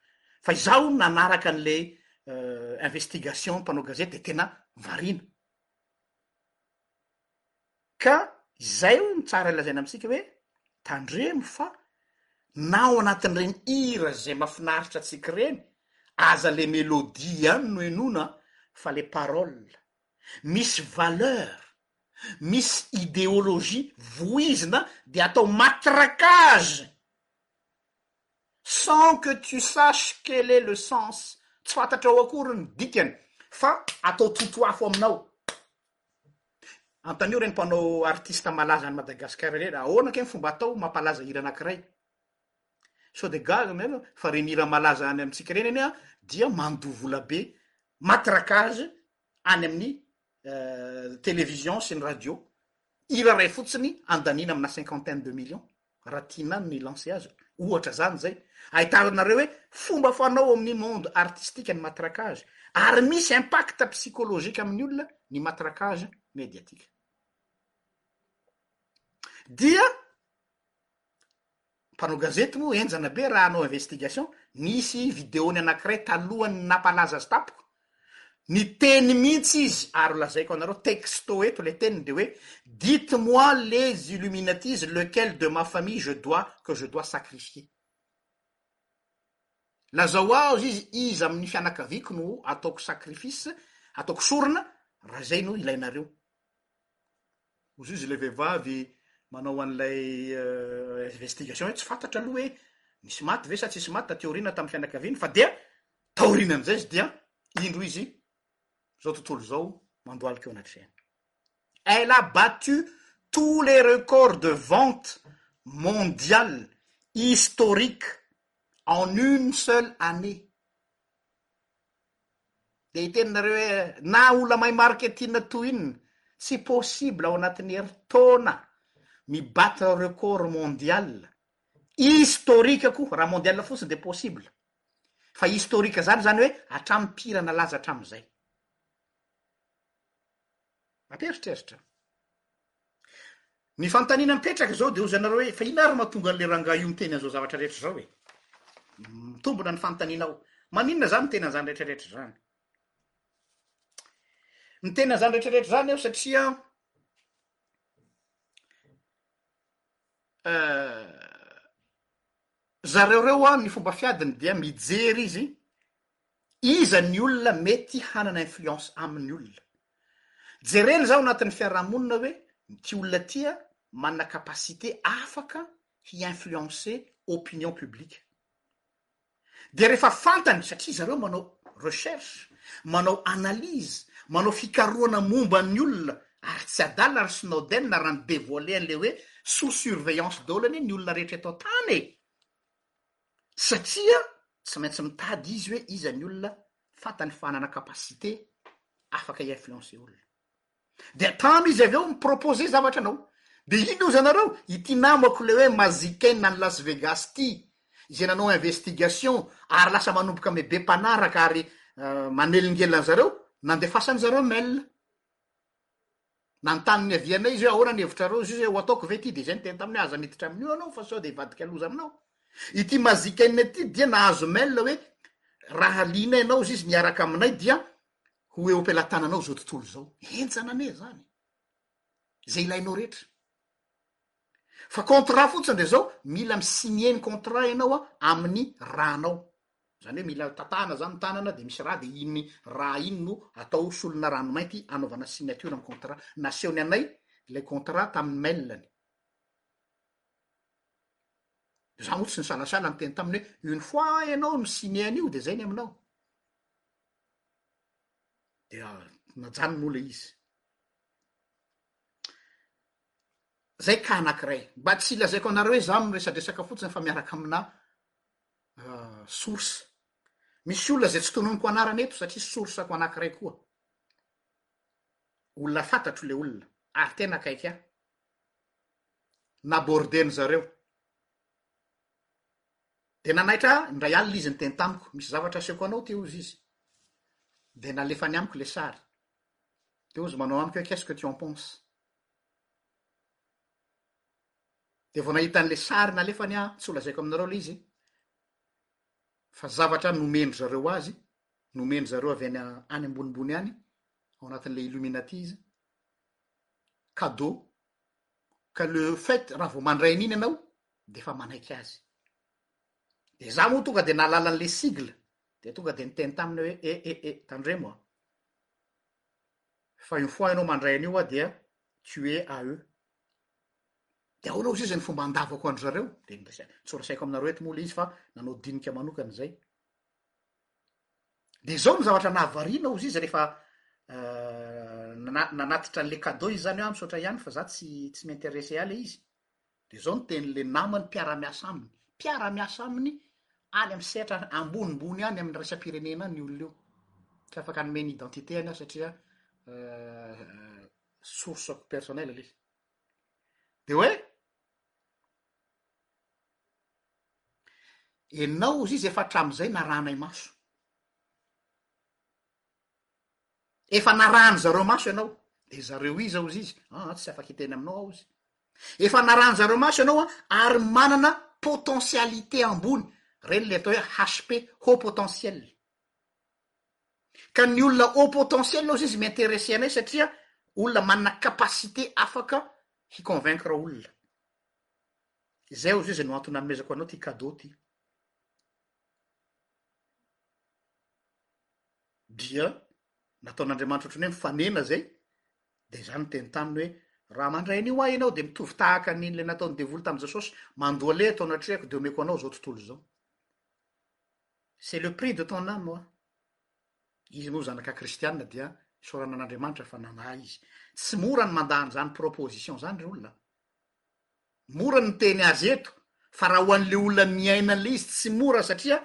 fa izaho hono nanaraka an'ilay investigation mpanao gazety dia tena variana. Ka izay hono tsara ilazaina amintsika hoe, tandremo fa na ao anatin'ireny hira izay mafinaritra antsika ireny aza le melodie ihany no henoina fa le paroles misy valeur, misy ideologie vohizina dia atao matraquage sans que tu saches quel est le sens, tsy fantatrao akory ny dikany fa atao totoafo aminao, Antanio ireny mpanao artista malaza any Madagascar ireny, ahoana kay ny fomba atao mampalaza hira anakiray? Sao dia gaga ny aina fa ireny hira malaza any amintsika ireny anie dia mandoa vola be matraquage any amin'ny television sy ny radio, hira iray fotsiny andaniana amina cinquantaine de millions. Raha tianao ny hi-lancer azy, ohatra izany izay, ahitànanareo hoe fomba fanao ao amin'ny monde artistique ny matraquage, ary misy impact psychologique amin'ny olona ny matraquage médiatique. Dia, mpanao gazety moa henjana be raha hanao investigation, nisy video-ny anankiray talohan'ny nampalaza azy tampoka, Ny teny mintsy izy ary lazaiko anareo texto eto le teniny de hoe dites moi les illuminatis lequel de ma famille je dois que je dois sacrifier. Lazao azy izy iza amin'ny fianakaviako no ataoko sacrifice, ataoko sorona raha zay no ilainareo. Ozy ozy ilay vehivavy manao an'ilay investigation hoe tsy fantatra aloha hoe nisy maty ve sa tsisy maty taty aoriana tamin'ny fianakaviany fa dia taorianan'izay izy dia indro izy zao tontolo zao mandohalika eo anaty fiainana. Elle a battu tous les records de vente mondial historique en une seule année. Dia hiteny nareo hoe na olamay marketing toy inona tsy possible ao anatin'ny herintaona mi battre record mondial historique koa raha mondial fotsiny dia possible fa historique zany zany hoe hatramin'ny mpihira nalaza hatramin'izay. Mampieritreritra. Ny fanontaniana mipetraka izao dia hozy anareo hoe fa inona ary no mahatonga an'ilay rangahy io miteny an'izao zavatra rehetra izao e? Mitombina ny fanontaniana ao. Maninona izany miteny an'izany rehetra rehetra izany? Miteny an'izany rehetra rehetra izany aho satria zareo ireo an, ny fomba fiadiny dia mijery izy Iza ny olona mety hanana influence aminy olona? Jerena za ao anatin'ny fiarahamonina hoe ity olona ty a manana capacité afaka hi influencer opinion publique. Dia rehefa fantany satria zareo manao recherche, manao analyse, manao fikarohana momba ny olona ary tsy adala ry Snowden raha ni-devoiler an'ilay hoe sous surveillance daholo anie ny olona rehetra eto an-tany e! satria tsy maintsy mitady izy hoe iza ny olona fantany fa hanana capacité afaka hi-influencer olona, dia atano izy avy eo mi-proposer zavatra anao, dia iny ozy anareo, ity namako ilay hoe Maziken any Las Vegas ity, izay nanao investigation ary lasa manomboka me be mpanaraka ary manelingelina anzareo, nandefasany zareo mail. Nanontany ny avianay izy hoe ahoana ny hevitrareo izy io izay ho ataoko ve ity dia izay niteny taminy hoe aza miditra amin'io ianao fa sao dia hivadika loza aminao. Ity Mazikn ity dia nahazo mail hoe raha liana ianao izy izy ny hiaraka aminay dia ho eo am-pelatananao izao tontolo izao. Henjana anie izany. Izay ilainao rehetra. Fa contrat fotsiny dia izao mila mi-signer ny contrat ianao amin'ny rànao. Zany hoe mila tatahana zany ny tanana de misy ra de iny ra iny no atao solona rano mainty anaovana signature ny contrat. Nasehony anay lay contrat tamin'ny mail-ny. Za moa tsy nisalasala niteny taminy hoe une fois ianao mi-signer an'io de zay ny aminao. Dia najanony moa lay izy. Zay cas anakiray. Mba tsy lazaiko anareo hoe za miresadresaka fotsiny fa miaraka aminà. source. Misy olona izay tsy tononiko anarana eto satria source-ko anankiray koa. Olona fantatro ilay olona ary tena akaiky ahy. Nabordeny zareo. Dia nanaitra ahy, indray alina izy niteny tamiko, misy zavatra asehoko anao ity hozy izy. Dia nalefany amiko ilay sary. Dia hozy manao amiko hoe qu'est-ce que tu en penses? Dia vao nahita an'ilay sary nalefany aho, tsy ho lazaiko aminareo ilay izy, fa zavatra nomen-dry zareo azy, nomen-dry zareo avy any any ambonimbony any, ao anatin'ilay Illuminati izy, cadeau, ka le fait raha vao mandray an'iny ianao dia efa manaiky azy. Dia za moa tonga dia nahalala an'ilay sigle, dia tonga dia niteny taminy hoe eh eh eh, tandremo an. Fa une fois ianao mandray an'io hoa dia tu es à eux. Dia ahoana ozy izy ny fomba andavako an-dry zareo? Dia ny tsy horesaiko aminareo eto moa ilay izy fa nanao dinika manokana izay. Dia izao ny zavatra nahavariana ozy izy rehefa nanatitra an'ilay cadeau izy izany hoe ah misaotra ihany fa za tsy tsy mi-interresser ilay izy. Dia izao ny tenin'ilay namany mpiara-miasa aminy, mpiara-miasa aminy any amin'ny sehatra ambonimbony any amin'ny iraisam-pirenena any io olona io. Tsy afaka hanome ny identité-ny aho satria source-ko personnelle ilay izy. Dia hoe, ianao hozy izy efa hatramin'izay narahanay maso. Efa narahan-dry zareo maso ianao. Dia zareo iza hozy izy? Aa, tsy afaka hiteny aminao aho hozy. Efa narahan-dry zareo maso ianao an, ary manana potentialité ambony. Ireny ilay atao hoe HP, haut potentiel. Ka ny olona haut potentiel hozy izy mi-interesser anay satria olona manana capacité afaka hi-convaincre olona. Izay hozy izy no antony nanomezako anao ity cadeau ity. dia nataon'Andriamanitra ohatran'ny hoe mifanena zay, de izany no teny taminy hoe raha mandray an'io ahy ianao de mitovy tahaka ny le nataon'ny devoly tamin'i Jesosy, mandoa leha atao anatrehako de omeko anao zao tontolo zao. C'est le prix de ton âme ho'a. Izy moa zanaka kristianina dia isaorana an'Andriamanitra fa nanahy izy. Tsy mora ny mandà an'izany proposition zany ry olona. Mora ny miteny azy eto fa raha ho an'le olona miaina an'le izy tsy mora satria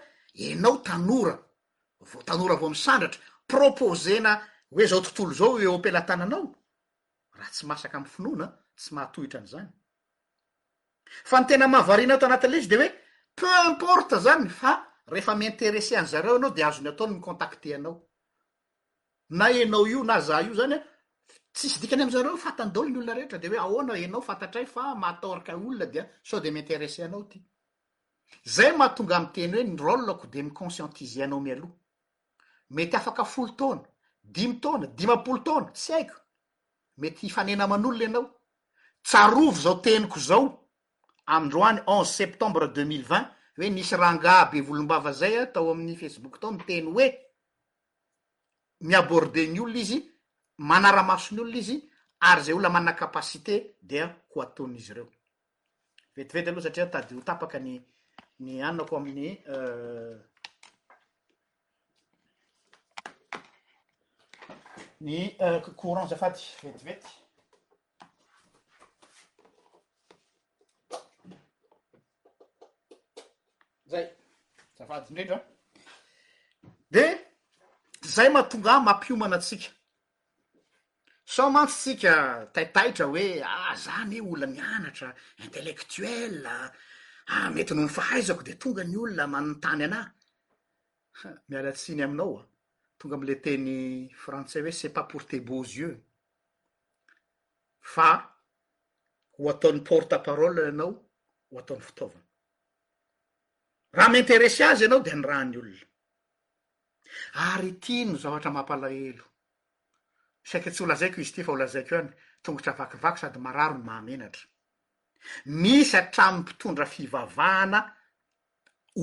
enao tanora vao tanora vao misandratra proposer-na hoe zao tontolo zao eo am-pelatananao raha tsy masaka amin'ny finoana tsy mahatohitra an'izany. Fa ny tena mahavariana ato anatin'le izy de hoe peu importe zany fa rehefa mi-interesser an'zareo enao de azony atao ny mi-contacter anao. na enao io na za io zany a, tsisy dikany amzareo fantany daholo ny olona rehetra de hoe ahoana enao fantatray fa matorka olona dia sao de mi-interesse anao ty zay mahatonga ahy miteny hoe ny role-ko de mi-conscientiser anao mialoha mety afaka folo taona dimy taona dimampolo taona tsy haiko mety hifanena aman'olona enao tsarovy zao teniko zao amindroany onze septembre deux mille vingt hoe nisy rangaha be volombava zay a tao amin'ny facebook tao niteny hoe mi-aborder ny olona izy, manara-maso ny olona izy ary izay olona manana capacité dia ho ataon'izy ireo. Vetivety aloha satria tady ho tapaka ny ny anako amin'ny ny courant azafady, vetivety. Zay. Zafady indrindra. De zay mahatonga ahy mampiomana antsika. Sao mantsy tsika taitaitra hoe ah za ne olona mianatra, intellectuel, ah mety noho ny fahaizako de tonga ny olona manontany anà. Miala tsiny aminao a. Tonga am'le teny frantsay hoe c'est pas pour tes beaux yeux fa ho ataony porte parole ianao ho ataony fitaovana raha m'interesse azy ianao dia ny rany olona ary ity no zavatra mampalahelo saika tsy ho lazaiko izy ity fa ho lazaiko ihany tongotra vakivaky sady marary no mahamenatra misy hatramin'ny mpitondra fivavahana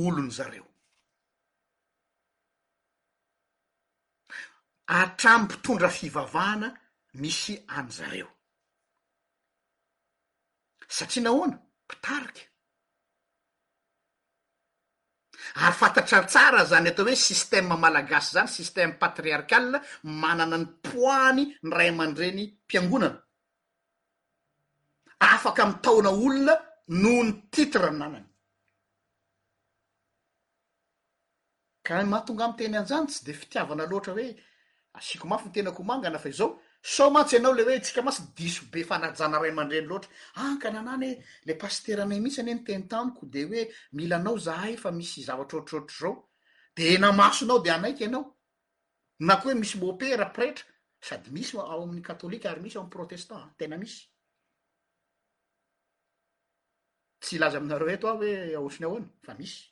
olony zareo hatramin'ny mpitondra fivavahana misy any zareo Satria nahoana? Mpitarika. Ary fantatrany tsara izany atao hoe système malagasy izany, système patriarcal manana ny poids-ny ny ray aman-dreny mpiangonana. Afaka mitaona olona noho ny titre ananany. Ka ny mahatonga ahy miteny an'izany tsy dia fitiavana loatra hoe asiako mafy ny tenako ho mangana fa izao, sao mantsy ianao ilay hoe isika mantsy diso be fanajana ray aman-dreny loatra an! ka nana anie ilay pasiteranay mihitsy anie niteny tamiko dia hoe mila anao izahay fa misy zavatra ohatrohatr'izao dia eny amasonao dia hanaiky ianao na koa hoe misy mopera, pretra, sady misy ao amin'ny katolika ary misy ao amin'ny protestant an! tena misy. Tsy hilaza aminareo eto aho hoe ahoana sy ny ahoana fa misy.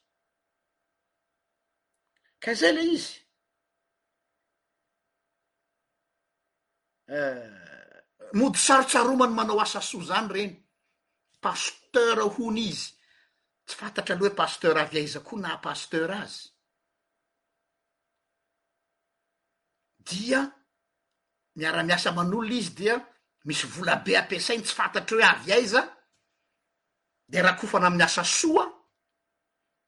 Ka izay ilay izy. Eh, mody sarotsaromany manao asa soa izany ireny. Pasteur hono izy. Tsy fantatra aloha hoe pasteur avy aiza koa naha pasteur azy. dia miara-miasa aman'olona izy dia misy vola be ampiasainy tsy fantatro hoe avy aiza dia rakofana amin'ny asa soa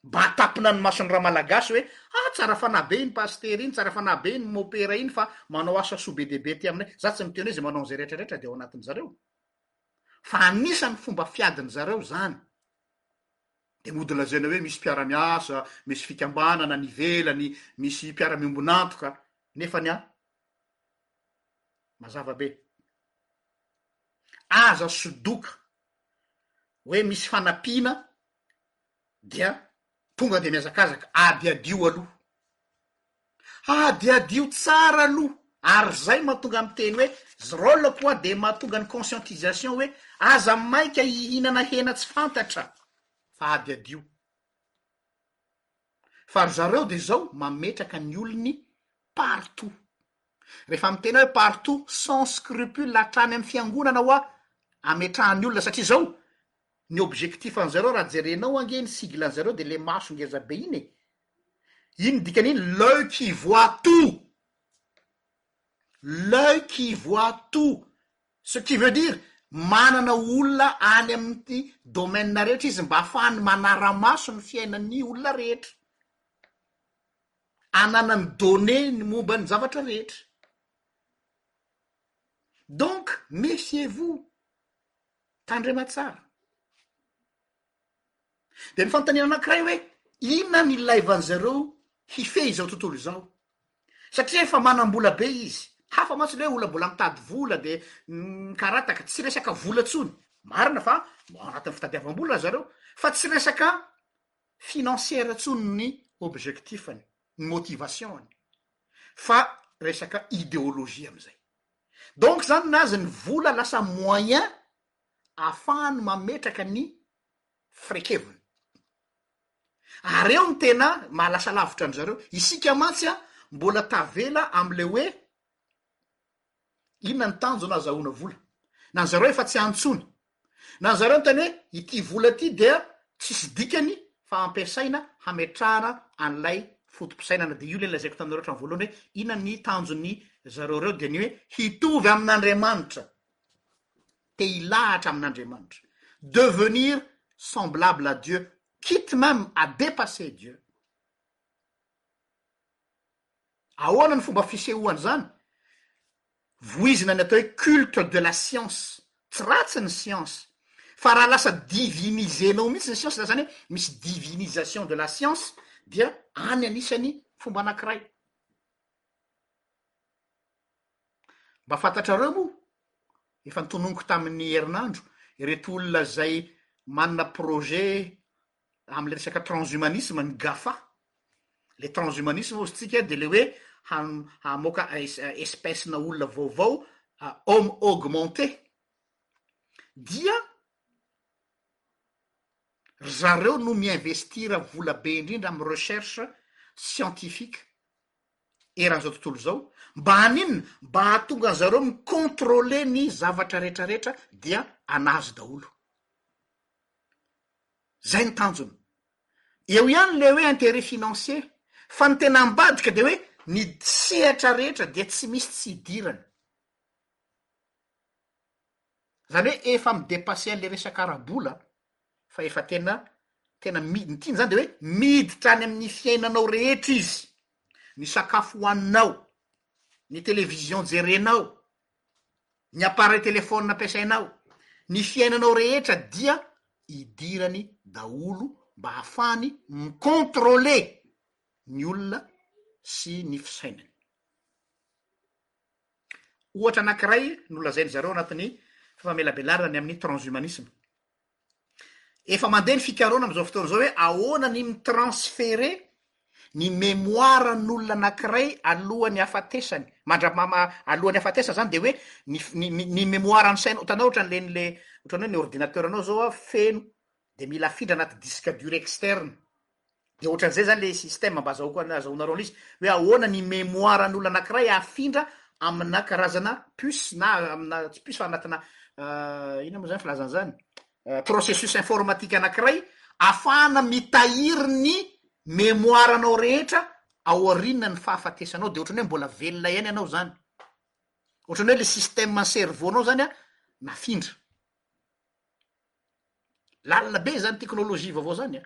mba hatapina ny mason'ny ramalagasy hoe ah tsara fanahy be iny pasitera iny tsara fanahy be iny mopera iny fa manao asa soa be dia be aty aminay za tsy miteny hoe zay manao an'izay rehetra rehetra dia ao anatin'izareo fa anisany fomba fiadin'izareo zany Dia mody lazaina hoe misy mpiara-miasa, misy fikambanana any ivelany, misy mpiara-miombon'antoka, nefa ny ahy, mazava be. Aza sodoka hoe misy fanampiana dia Tonga dia mihazakazaka, adiadio aloha. Adiadio tsara aloha, ary zay mahatonga amin'ny teny hoe zroll koa dia mahatonga ny conscientisation hoe aza maika hihinana hena tsy fantatra fa adiadio. Fa ry zareo dia zao mametraka ny olony partout. Rehefa mitena hoe partout, sans scrupule hatrany amin'ny fiangonana hoa ametrahany olona satria zao Ny objectif an'zareo raha jerenao ange iny sigle an'zareo de le maso ngeza be iny e! Iny dikan'iny l'oeil qui voit tout! L'oeil qui voit tout! Ce qui veut dire manana olona any amin'ny domaine rehetra izy mba afahany manara-maso ny fiainan'ny olona rehetra. Ananany données ny momba ny zavatra rehetra. Donc, méfiez-vous! Tandrema tsara. Dia ny fanontaniana anankiray hoe inona ny ilaivan zareo hifehy izao tontolo izao? Satria efa manam-bola be izy. Hafa mantsy le hoe olona mbola mitady vola de mikarataka, tsy resaka vola tsony. Marina fa ao anatin'ny fitadiavam-bola ry zareo fa tsy resaka financière tsony ny objectif-ny, ny motivation-ny fa resaka idéologie amizay. Donc zany ny azy ny vola lasa moyen afahany mametraka ny frekeviny. Ary eo ny tena maha lasa lavitra an-dry zareo. Isika mantsy an, mbola tavela amin'ilay hoe inona ny tanjona azahoana vola. Na zareo efa tsy any intsony Nanazarany tany hoe ity vola ity dia tsisy dikany fa ampiasaina hametrahana an'ilay foto-pisainana. Dia io ilay lazaiko taminareo hatramin'ny voalohany hoe inona ny tanjon'ny zareo ireo dia ny hoe hitovy amin'Andriamanitra, te hilahatra amin'Andriamanitra, devenir semblable à Dieu, quitte même à dépasser Dieu. Ahoana ny fomba fisehoan' izany? Voizina ny atao hoe culte de la science. Tsy ratsy ny siansa, fa raha lasa diviniser-nao mihitsy ny siansa, izany hoe misy divinisation de la science, dia any anisan'ny fomba anankiray. Mba fantatrareo moa, efa notononiko tamin'ny herinandro, ireto olona izay manana projet amin'ilay resaka transhumanisme ny GAFA. Ilay transhumanisme hozy tsika dia ilay hoe hamoaka espèce-na olona vaovao homme augmenté dia ry zareo no mi-investir vola be indrindra amin'ny recherche scientifique eran'izao tontolo izao mba haninona? Mba hahatonga an-dry zareo mi-contrôler ny zavatra rehetra rehetra dia an'azy daholo. Zay ny tanjona. Eo ihany le hoe interet financier fa ny tena ambadika de hoe ny sehatra rehetra dia tsy misy tsy idirany. Zany hoe efa mi-depasser an'le resaka ara-bola fa efa tena tena mi- ny tiany zany de hoe miditra any amin'ny fiainanao rehetra izy, ny sakafo hoaninao, ny television jerenao, ny appareil téléphone ampiasainao, ny fiainanao rehetra dia idirany daholo mba hahafahany mi-contrôler ny olona sy ny fisainany. Ohatra anankiray nolazain-dry zareo anatin'ny famelabelarana ny amin'ny transhumanisme. Efa mandeha ny fikarohana amin'izao fotoana izao hoe ahoana ny mi-transferer ny mémoire-n'olona anankiray alohan'ny hafatesany, mandra- ma- ma- alohan'ny hafatesany izany dia hoe ny f- ny ny ny mémoire-n'ny sainao, hitanao ohatran'ny le ny le ohatran'ny hoe ny ordinateur-nao izao an, feno dia mila afindra anaty disque dur externe, Dia ohatran'izay izany ilay système mba azahoako an- azahoanareo an'lay izy hoe ahoana ny mémoire an'olona anankiray afindra amina karazana puce na amina tsy puce fa anatina inona moa izany ny filazana an'izany processus informatique anankiray afahana mitahiry ny mémoire anao rehetra ao aoriana ny fahafatesanao dia ohatran'ny hoe mbola velona ihany ianao izany. Ohatran'ny hoe ilay système ny cerveau-nao izany an, nafindra. lalina be zany technologie vaovao zany a,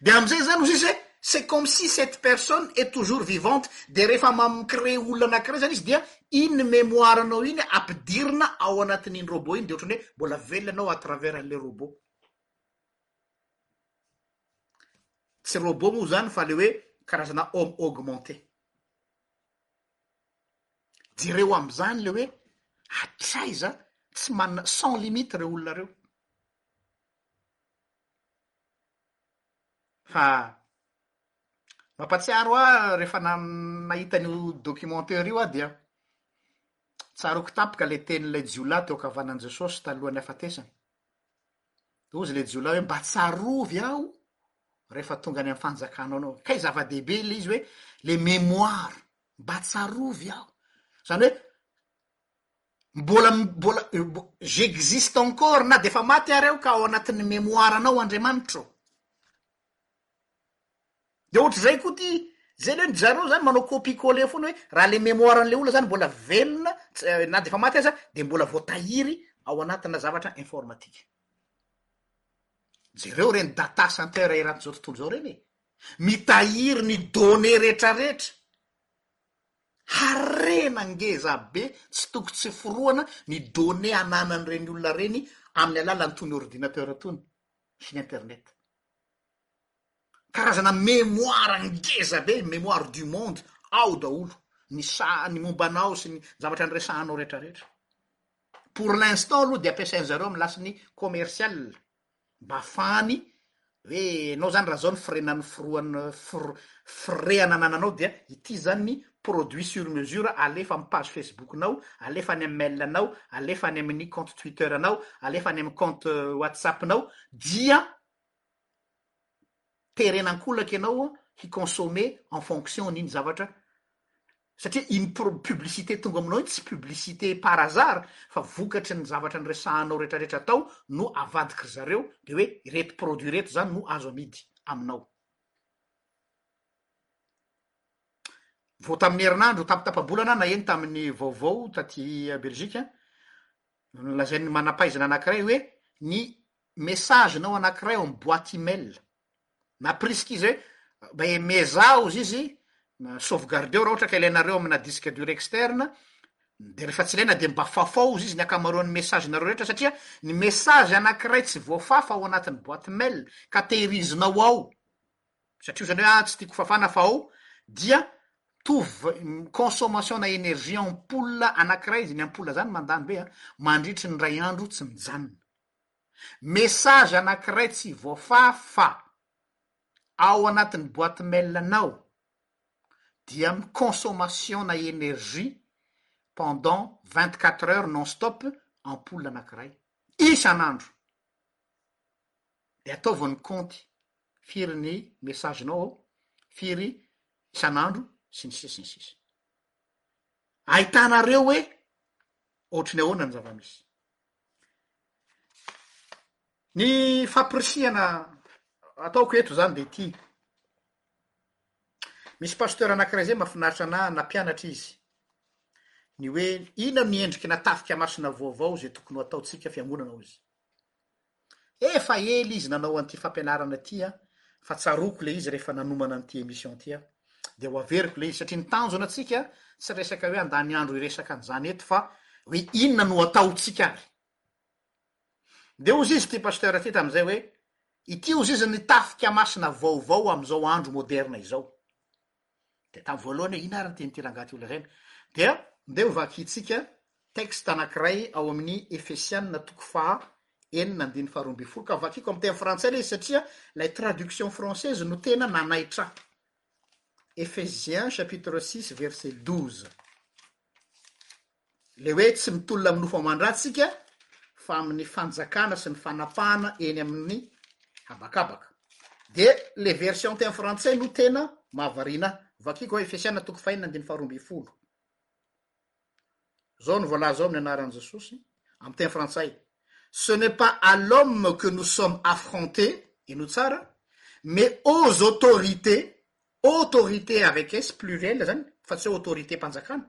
de amzay zany ozy izy hoe c'est comme si cette personne est toujours vivante, de rehefa mam créer olona anakiray zany izy dia iny mémoire nao iny ampidirina ao anatin'iny robot iny de ohatrany hoe mbola velona anao à travers anle robot, tsy robot moa zany fa le hoe karazana homme augmenter. Jereo amzany le hoe hatraiza tsy manana sans limite reo olona reo fa mampatsiaro ahy refa nahita an'io documentaire io aho dia tsaroako tampoka le tenin'ilay jiolahy teo ankavanan'i Jesosy talohan'ny hafatesany. Hozy ilay jiolahy hoe mba tsarovy aho rehefa tonga any amin'ny fanjakanao anao. Kay zava-dehibe ilay izy hoe le mémoire, mba tsarovy aho. Zany hoe mbola mbola j'existe encore na dia efa maty ary aho ka ao anatin'ny mémoire-nao Andriamanitro. Dia ohatr'izay koa ity, zay le hoe zareo zany manao copie coller foana hoe raha le mémoire an'le olona zany mbola velona na de efa maty aza de mbola voatahiry ao anatina zavatra informatique. Jereo reny data center eran'izao tontolo izao reny e! mitahiry ny données retraretra, harena ngeza be tsy toko tsy forohana ny données ananan'ireny olona reny amin'ny alalan'itony ordinateur itony, sy ny internet. Karazana mémoire ngeza be, mémoire du monde, ao daholo ny saha, ny momba anao sy ny zavatra niresahanao retraretra. Pour l'instant aloha dia ampiasain'zareo amin'ny lasin'ny commercial mba afahany hoe enao zany raha zao ny frais nanoforoan- fr- frais ananananao dia ity zany ny produit sur mesure alefa amin'ny page Facebook nao, alefa any amin'ny mail nao, alefa any amin'ny compte Twitter nao, alefa any amin'ny compte WhatsApp nao, dia terena an-kolaka ianao hi-consommer en fonction an'iny zavatra satria iny pro- publicité tonga aminao iny tsy publicité par hasard fa vokatry ny zavatra niresahanao rehetrarehetra tao no avadik'ry zareo de hoe ireto produit ireto zany no azo amidy aminao vao tamin'ny herinandro, tamin'ny tapa-bolana naheno tamin'ny vaovao taty Belgique, nolazain'ny manam-pahaizana anankiray hoe ny message-nao anankiray ao amin'ny boîte email, na prisky izy hoe mba emezaha hozy izy, sauvegarder-o raha ohatra ka ilainareo amina disque dur externe, dia rehefa tsy ilaina dia mba fafao hozy izy ny ankamaroan'ny message-nareo rehetra satria ny message anankiray tsy voafafa ao anatin'ny boîte mail ka tehirizinao ao. satria zany hoe ah tsy tiako fafana fa ao dia mitovy consommation na energie ampoule anakiray izy, ny ampoule zany mandany be a, mandritry ny ray andro tsy mijanona. Message anakiray tsy voafafa ao anatin'ny boite mail anao dia mi consommation na energie pendant vingt quatre heures non stop ampoule anakiray isan'andro. de ataovy ny kaonty firy ny message nao ao, firy isan'andro sy ny sisa sy ny sisa. Ahitanareo hoe ohatry ny ahoana ny zava-misy. Ny fampirisihana ataoko eto zany de ty, misy pasteur anakiray zay mahafinaritra anahy nampianatra izy ny hoe inona no endriky na tafika masina vaovao zay tokony ho ataontsika fiangonana hozy. Efa ela izy nanao an'ity fampianarana ity an, fa tsaroako ilay izy rehefa nanomana an'ity émission ity aho. Dia ho averiko ilay izy satria ny tanjona antsika tsy resaka hoe handany andro hiresaka an'izany eto fa hoe inona no ataontsika ary. Dia hozy izy ity pasteur ity tamin'izay hoe, ity hozy izy ny tafika masina vaovao amin'izao andro moderna izao. Dia tamin'ny voalohany hoe inona ary ny tian'ity rangahy ity holazaina. Dia ndeha hovakiantsika texte anankiray ao amin'ny Efesiana toko faha enina andininy faharoa ambin'ny folo, ka hovakiako amin'ny teny frantsay ilay izy satria ilay traduction française no tena nanaitra ahy. Ephésiens chapitre six verset douze. Ilay hoe tsy mitolona amin'ny nofo aman-dratsy isika fa amin'ny fanjakana sy ny fanapahana eny amin'ny habakabaka. Dia ilay version teny frantsay no tena mahavariana ahy. Vakiko ao Efesiana toko fahenina andininy faharoa ambin'ny folo. Izao no voalaza ao amin'ny anaran'i Jesosy amin'ny teny frantsay, Ce n'est pas à l'homme que nous sommes affrontés, inoa tsara, mais aux autorités, autorités avec S pluriel izany fa tsy hoe autorités mpanjakana.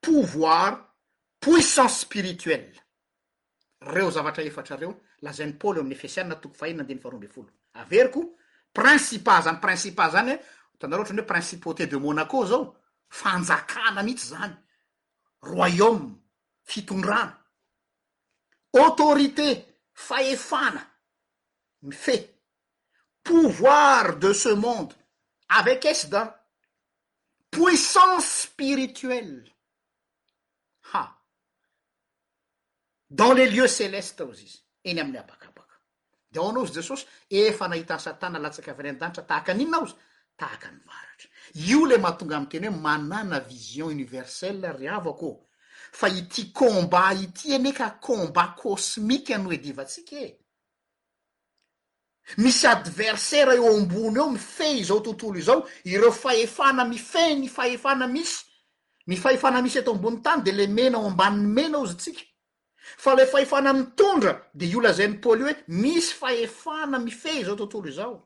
pouvoir, puissance spirituelle. Ireo zavatra efatra ireo lazain'i Paoly ao amin'ny Efesiana toko fahiny andininy faharoa ambin'ny folo. Averiko, principa, izany principa izany, hitanareo ohatran'ny hoe principauté de Monaco izao, fanjakana mihitsy izany, royaume, fitondrana, autorité, fahefana, mifehy pouvoir de ce monde avec SDA, puissance spirituelle ha dans les lieux celestes hozy izy, eny amin'ny habakabaka. Dia ahoana hozy Jesosy? Efa nahita an'i Satana latsaka avy any an-danitra tahaka an'inona hozy? Tahaka ny varatra. Io ilay mahatonga miteny hoe manana vision universelle ry havako ô! Fa ity combat ity anie ka combat cosmique no iadivantsika e! Misy adversaire eo ambony eo mifehy izao tontolo izao, ireo fahefana mifehy ny fahefana misy, ny fahefana misy eto ambony tany dia ilay mena ao ambanin'ny mena ozy tsika, fa ilay fahefana mitondra dia io lazain'i Paoly hoe misy fahefana mifehy izao tontolo izao.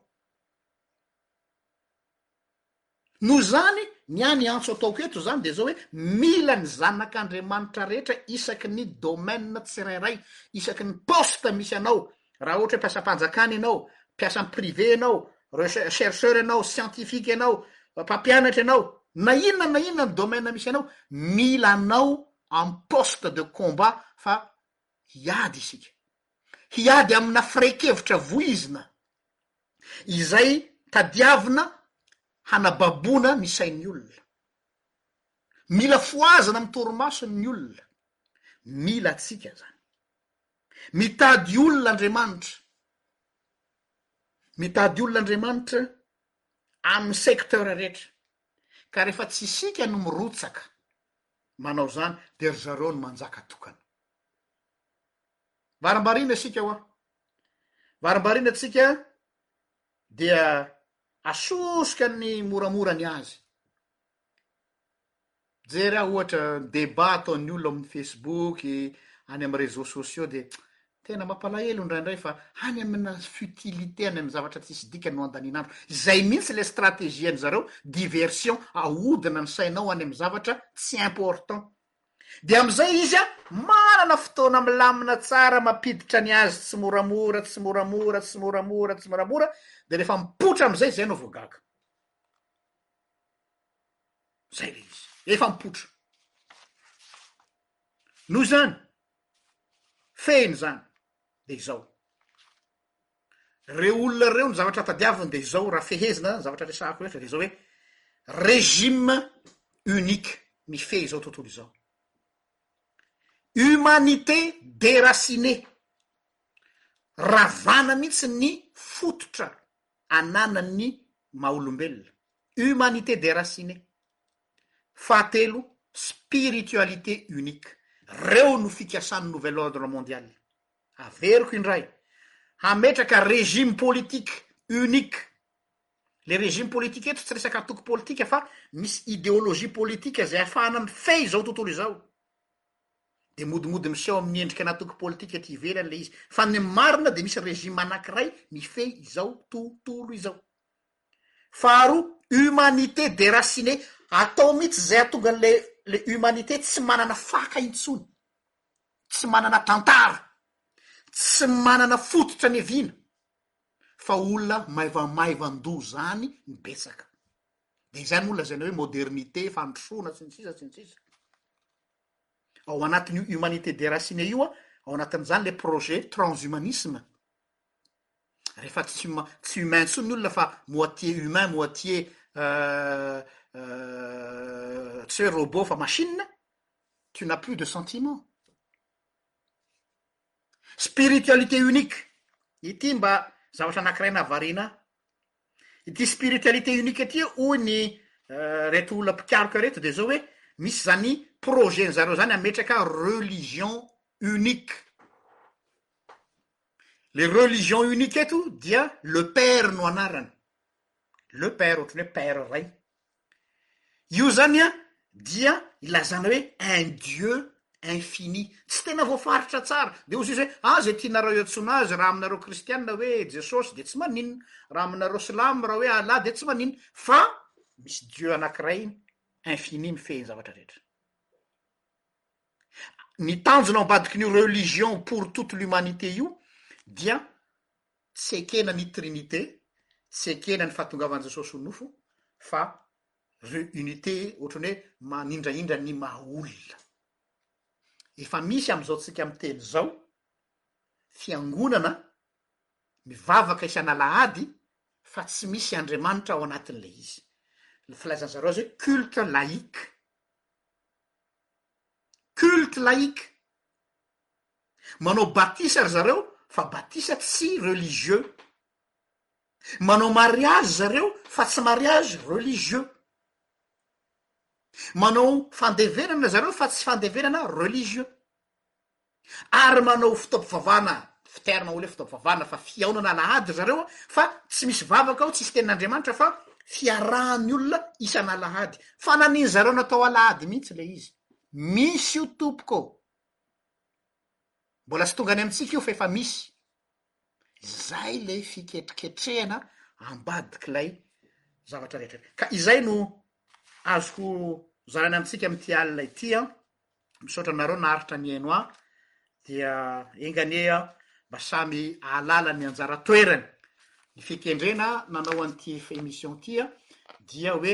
Noho izany, ny ahy ny antso ataoko eto izany dia izao hoe, mila ny zanak'Andriamanitra rehetra isaky ny domaine tsirairay, isaky ny poste misy anao, raha ohatra hoe mpiasam-panjakana ianao, mpiasan'ny privé ianao, reche- chercheur ianao, scientifique ianao, mpampianatra ianao, na inona na inona ny domaine misy anao, mila anao am poste de combat fa hiady isika. Hiady amina firaikevitra voizina izay tadiavina hanababoana ny sain'ny olona. Mila fohazana amin'ny torimasony ny olona. Mila antsika izany. Mitady olona Andriamanitra. Mitady olona Andriamanitra amin'ny secteur rehetra. Ka rehefa tsy isika no mirotsaka manao izany dia ry zareo no manjaka tokana. Varimbariana isika hoa. Varimbariana antsika dia asosoka ny moramora ny azy. Mijery aho ohatra débat ataon'ny olona ao amin'ny Facebook, any amin'ny réseaux sociaux dia tena mampalahelo indraindray fa any amina futilité, any amin'ny zavatra tsisy dikany no andanian'andro. Izay mihitsy ilay stratégie-n'izy ireo, diversion, ahodina ny sainao any amin'ny zavatra tsy important. Dia amin'izay izy an, manana fotoana milamina tsara mampiditra ny azy tsimoramora, tsimoramora, tsimoramora, tsimoramora, dia rehefa mipoitra amin'izay, izay no vao gaga. Izay ilay izy. Efa mipoitra. Noho izany, fehiny izany, dia izao. Ireo olona ireo ny zavatra tadiaviny dia izao raha fehezina ny zavatra resahako rehetra dia izao hoe régime unique mifehy izao tontolo izao. Humanité déracinée. Ravana mihitsy ny fototra ananan'ny maha olombelona. Humanité déracinée. Fahatelo, spiritualité unique. Ireo no fikasan'ny nouvel ordre mondial. Averiko indray, hametraka régime politique unique, le régime politique eto tsy resaka antoko politika fa misy idéologie politika izay ahafahana mifehy izao tontolo izao, dia modimody miseho amin'ny endrika an'antoko politika ety ivelany ilay izy, fa ny marina dia misy régime anankiray mifehy izao tontolo izao. Faharoa, humanité déracinée, atao mihitsy izay hahatonga an'ilay le humanité tsy manana faka intsony. tsy manana tantara, tsy manana fototra niaviana, fa olona maivamaivan-doha izany ny betsaka. Dia izay moa no lazaina hoe modernité, fandrosoana, sy ny sisa sy ny sisa. Ao anatin'io humanité déracinée io, ao anatin'izany ilay projet transhumanisme. Rehefa tsy huma- tsy humain intsony ny olona fa moitié humain, moitié tsy hoe robot fa machine, tu n'as plus de sentiment. Spiritualité unique, ity mba zavatra anakiray nahavariana ahy, ity spiritualité unique ity hoy ny reto olona mpikaroka reto de zao hoe misy zany projet ny zareo zany ametraka religion unique, le religion unique eto dia le père no anarany, le père ohatran'ny hoe père ray. Io zany an dia ilazana hoe un Dieu infini. Tsy tena voafaritra tsara. Dia hozy izy hoe, ah, zay tianareo iantsoana azy raha aminareo kristiana hoe Jesosy dia tsy maninona, raha aminareo silamo raha hoe Allah dia tsy maninona, fa misy Dieu anankiray infini mifehy ny zavatra rehetra. Ny tanjona ao ambadikin'io religion pour toute l'humanité io dia Tsy ekena ny Trinite, tsy ekena ny fahatongavan'i Jesosy ho nofo, fa re-unite ohatran'ny hoe manindrahindra ny maha olona. Efa misy amin'izao tsika miteny izao fiangonana mivavaka isan'alahady fa tsy misy Andriamanitra ao anatin'ilay izy. Ny filaizan'ny zareo azy hoe culte laïque. Culte laïque! Manao batisa ry zareo fa batisa tsy religieux. Manao mariage zareo fa tsy mariage religieux. Manao fandevenana zareo fa tsy fandevenana religieux. Ary manao fotoam-pivavahana, ny terme anglais fotoam-pivavahana fa fihaonana alahady ry zareo fa tsy misy vavaka ao, tsisy tenin'Andriamanitra fa fiarahan'ny olona isan'alahady. Fa na ny zareo natao alahady mihitsy ilay izy. Misy io tompoko ô! Mbola tsy tonga any amintsika io fa efa misy. Izay ilay fiketriketrehana ambadik'ilay zavatra rehetra. Ka izay no azoko zarana amintsika amin'ity alina ity an! Misaotra anareo naharitra nihaino ahy, dia enga anie mba samy hahalala ny anjara toerany. Ny fitendrena nanao an'ity émission ity dia hoe.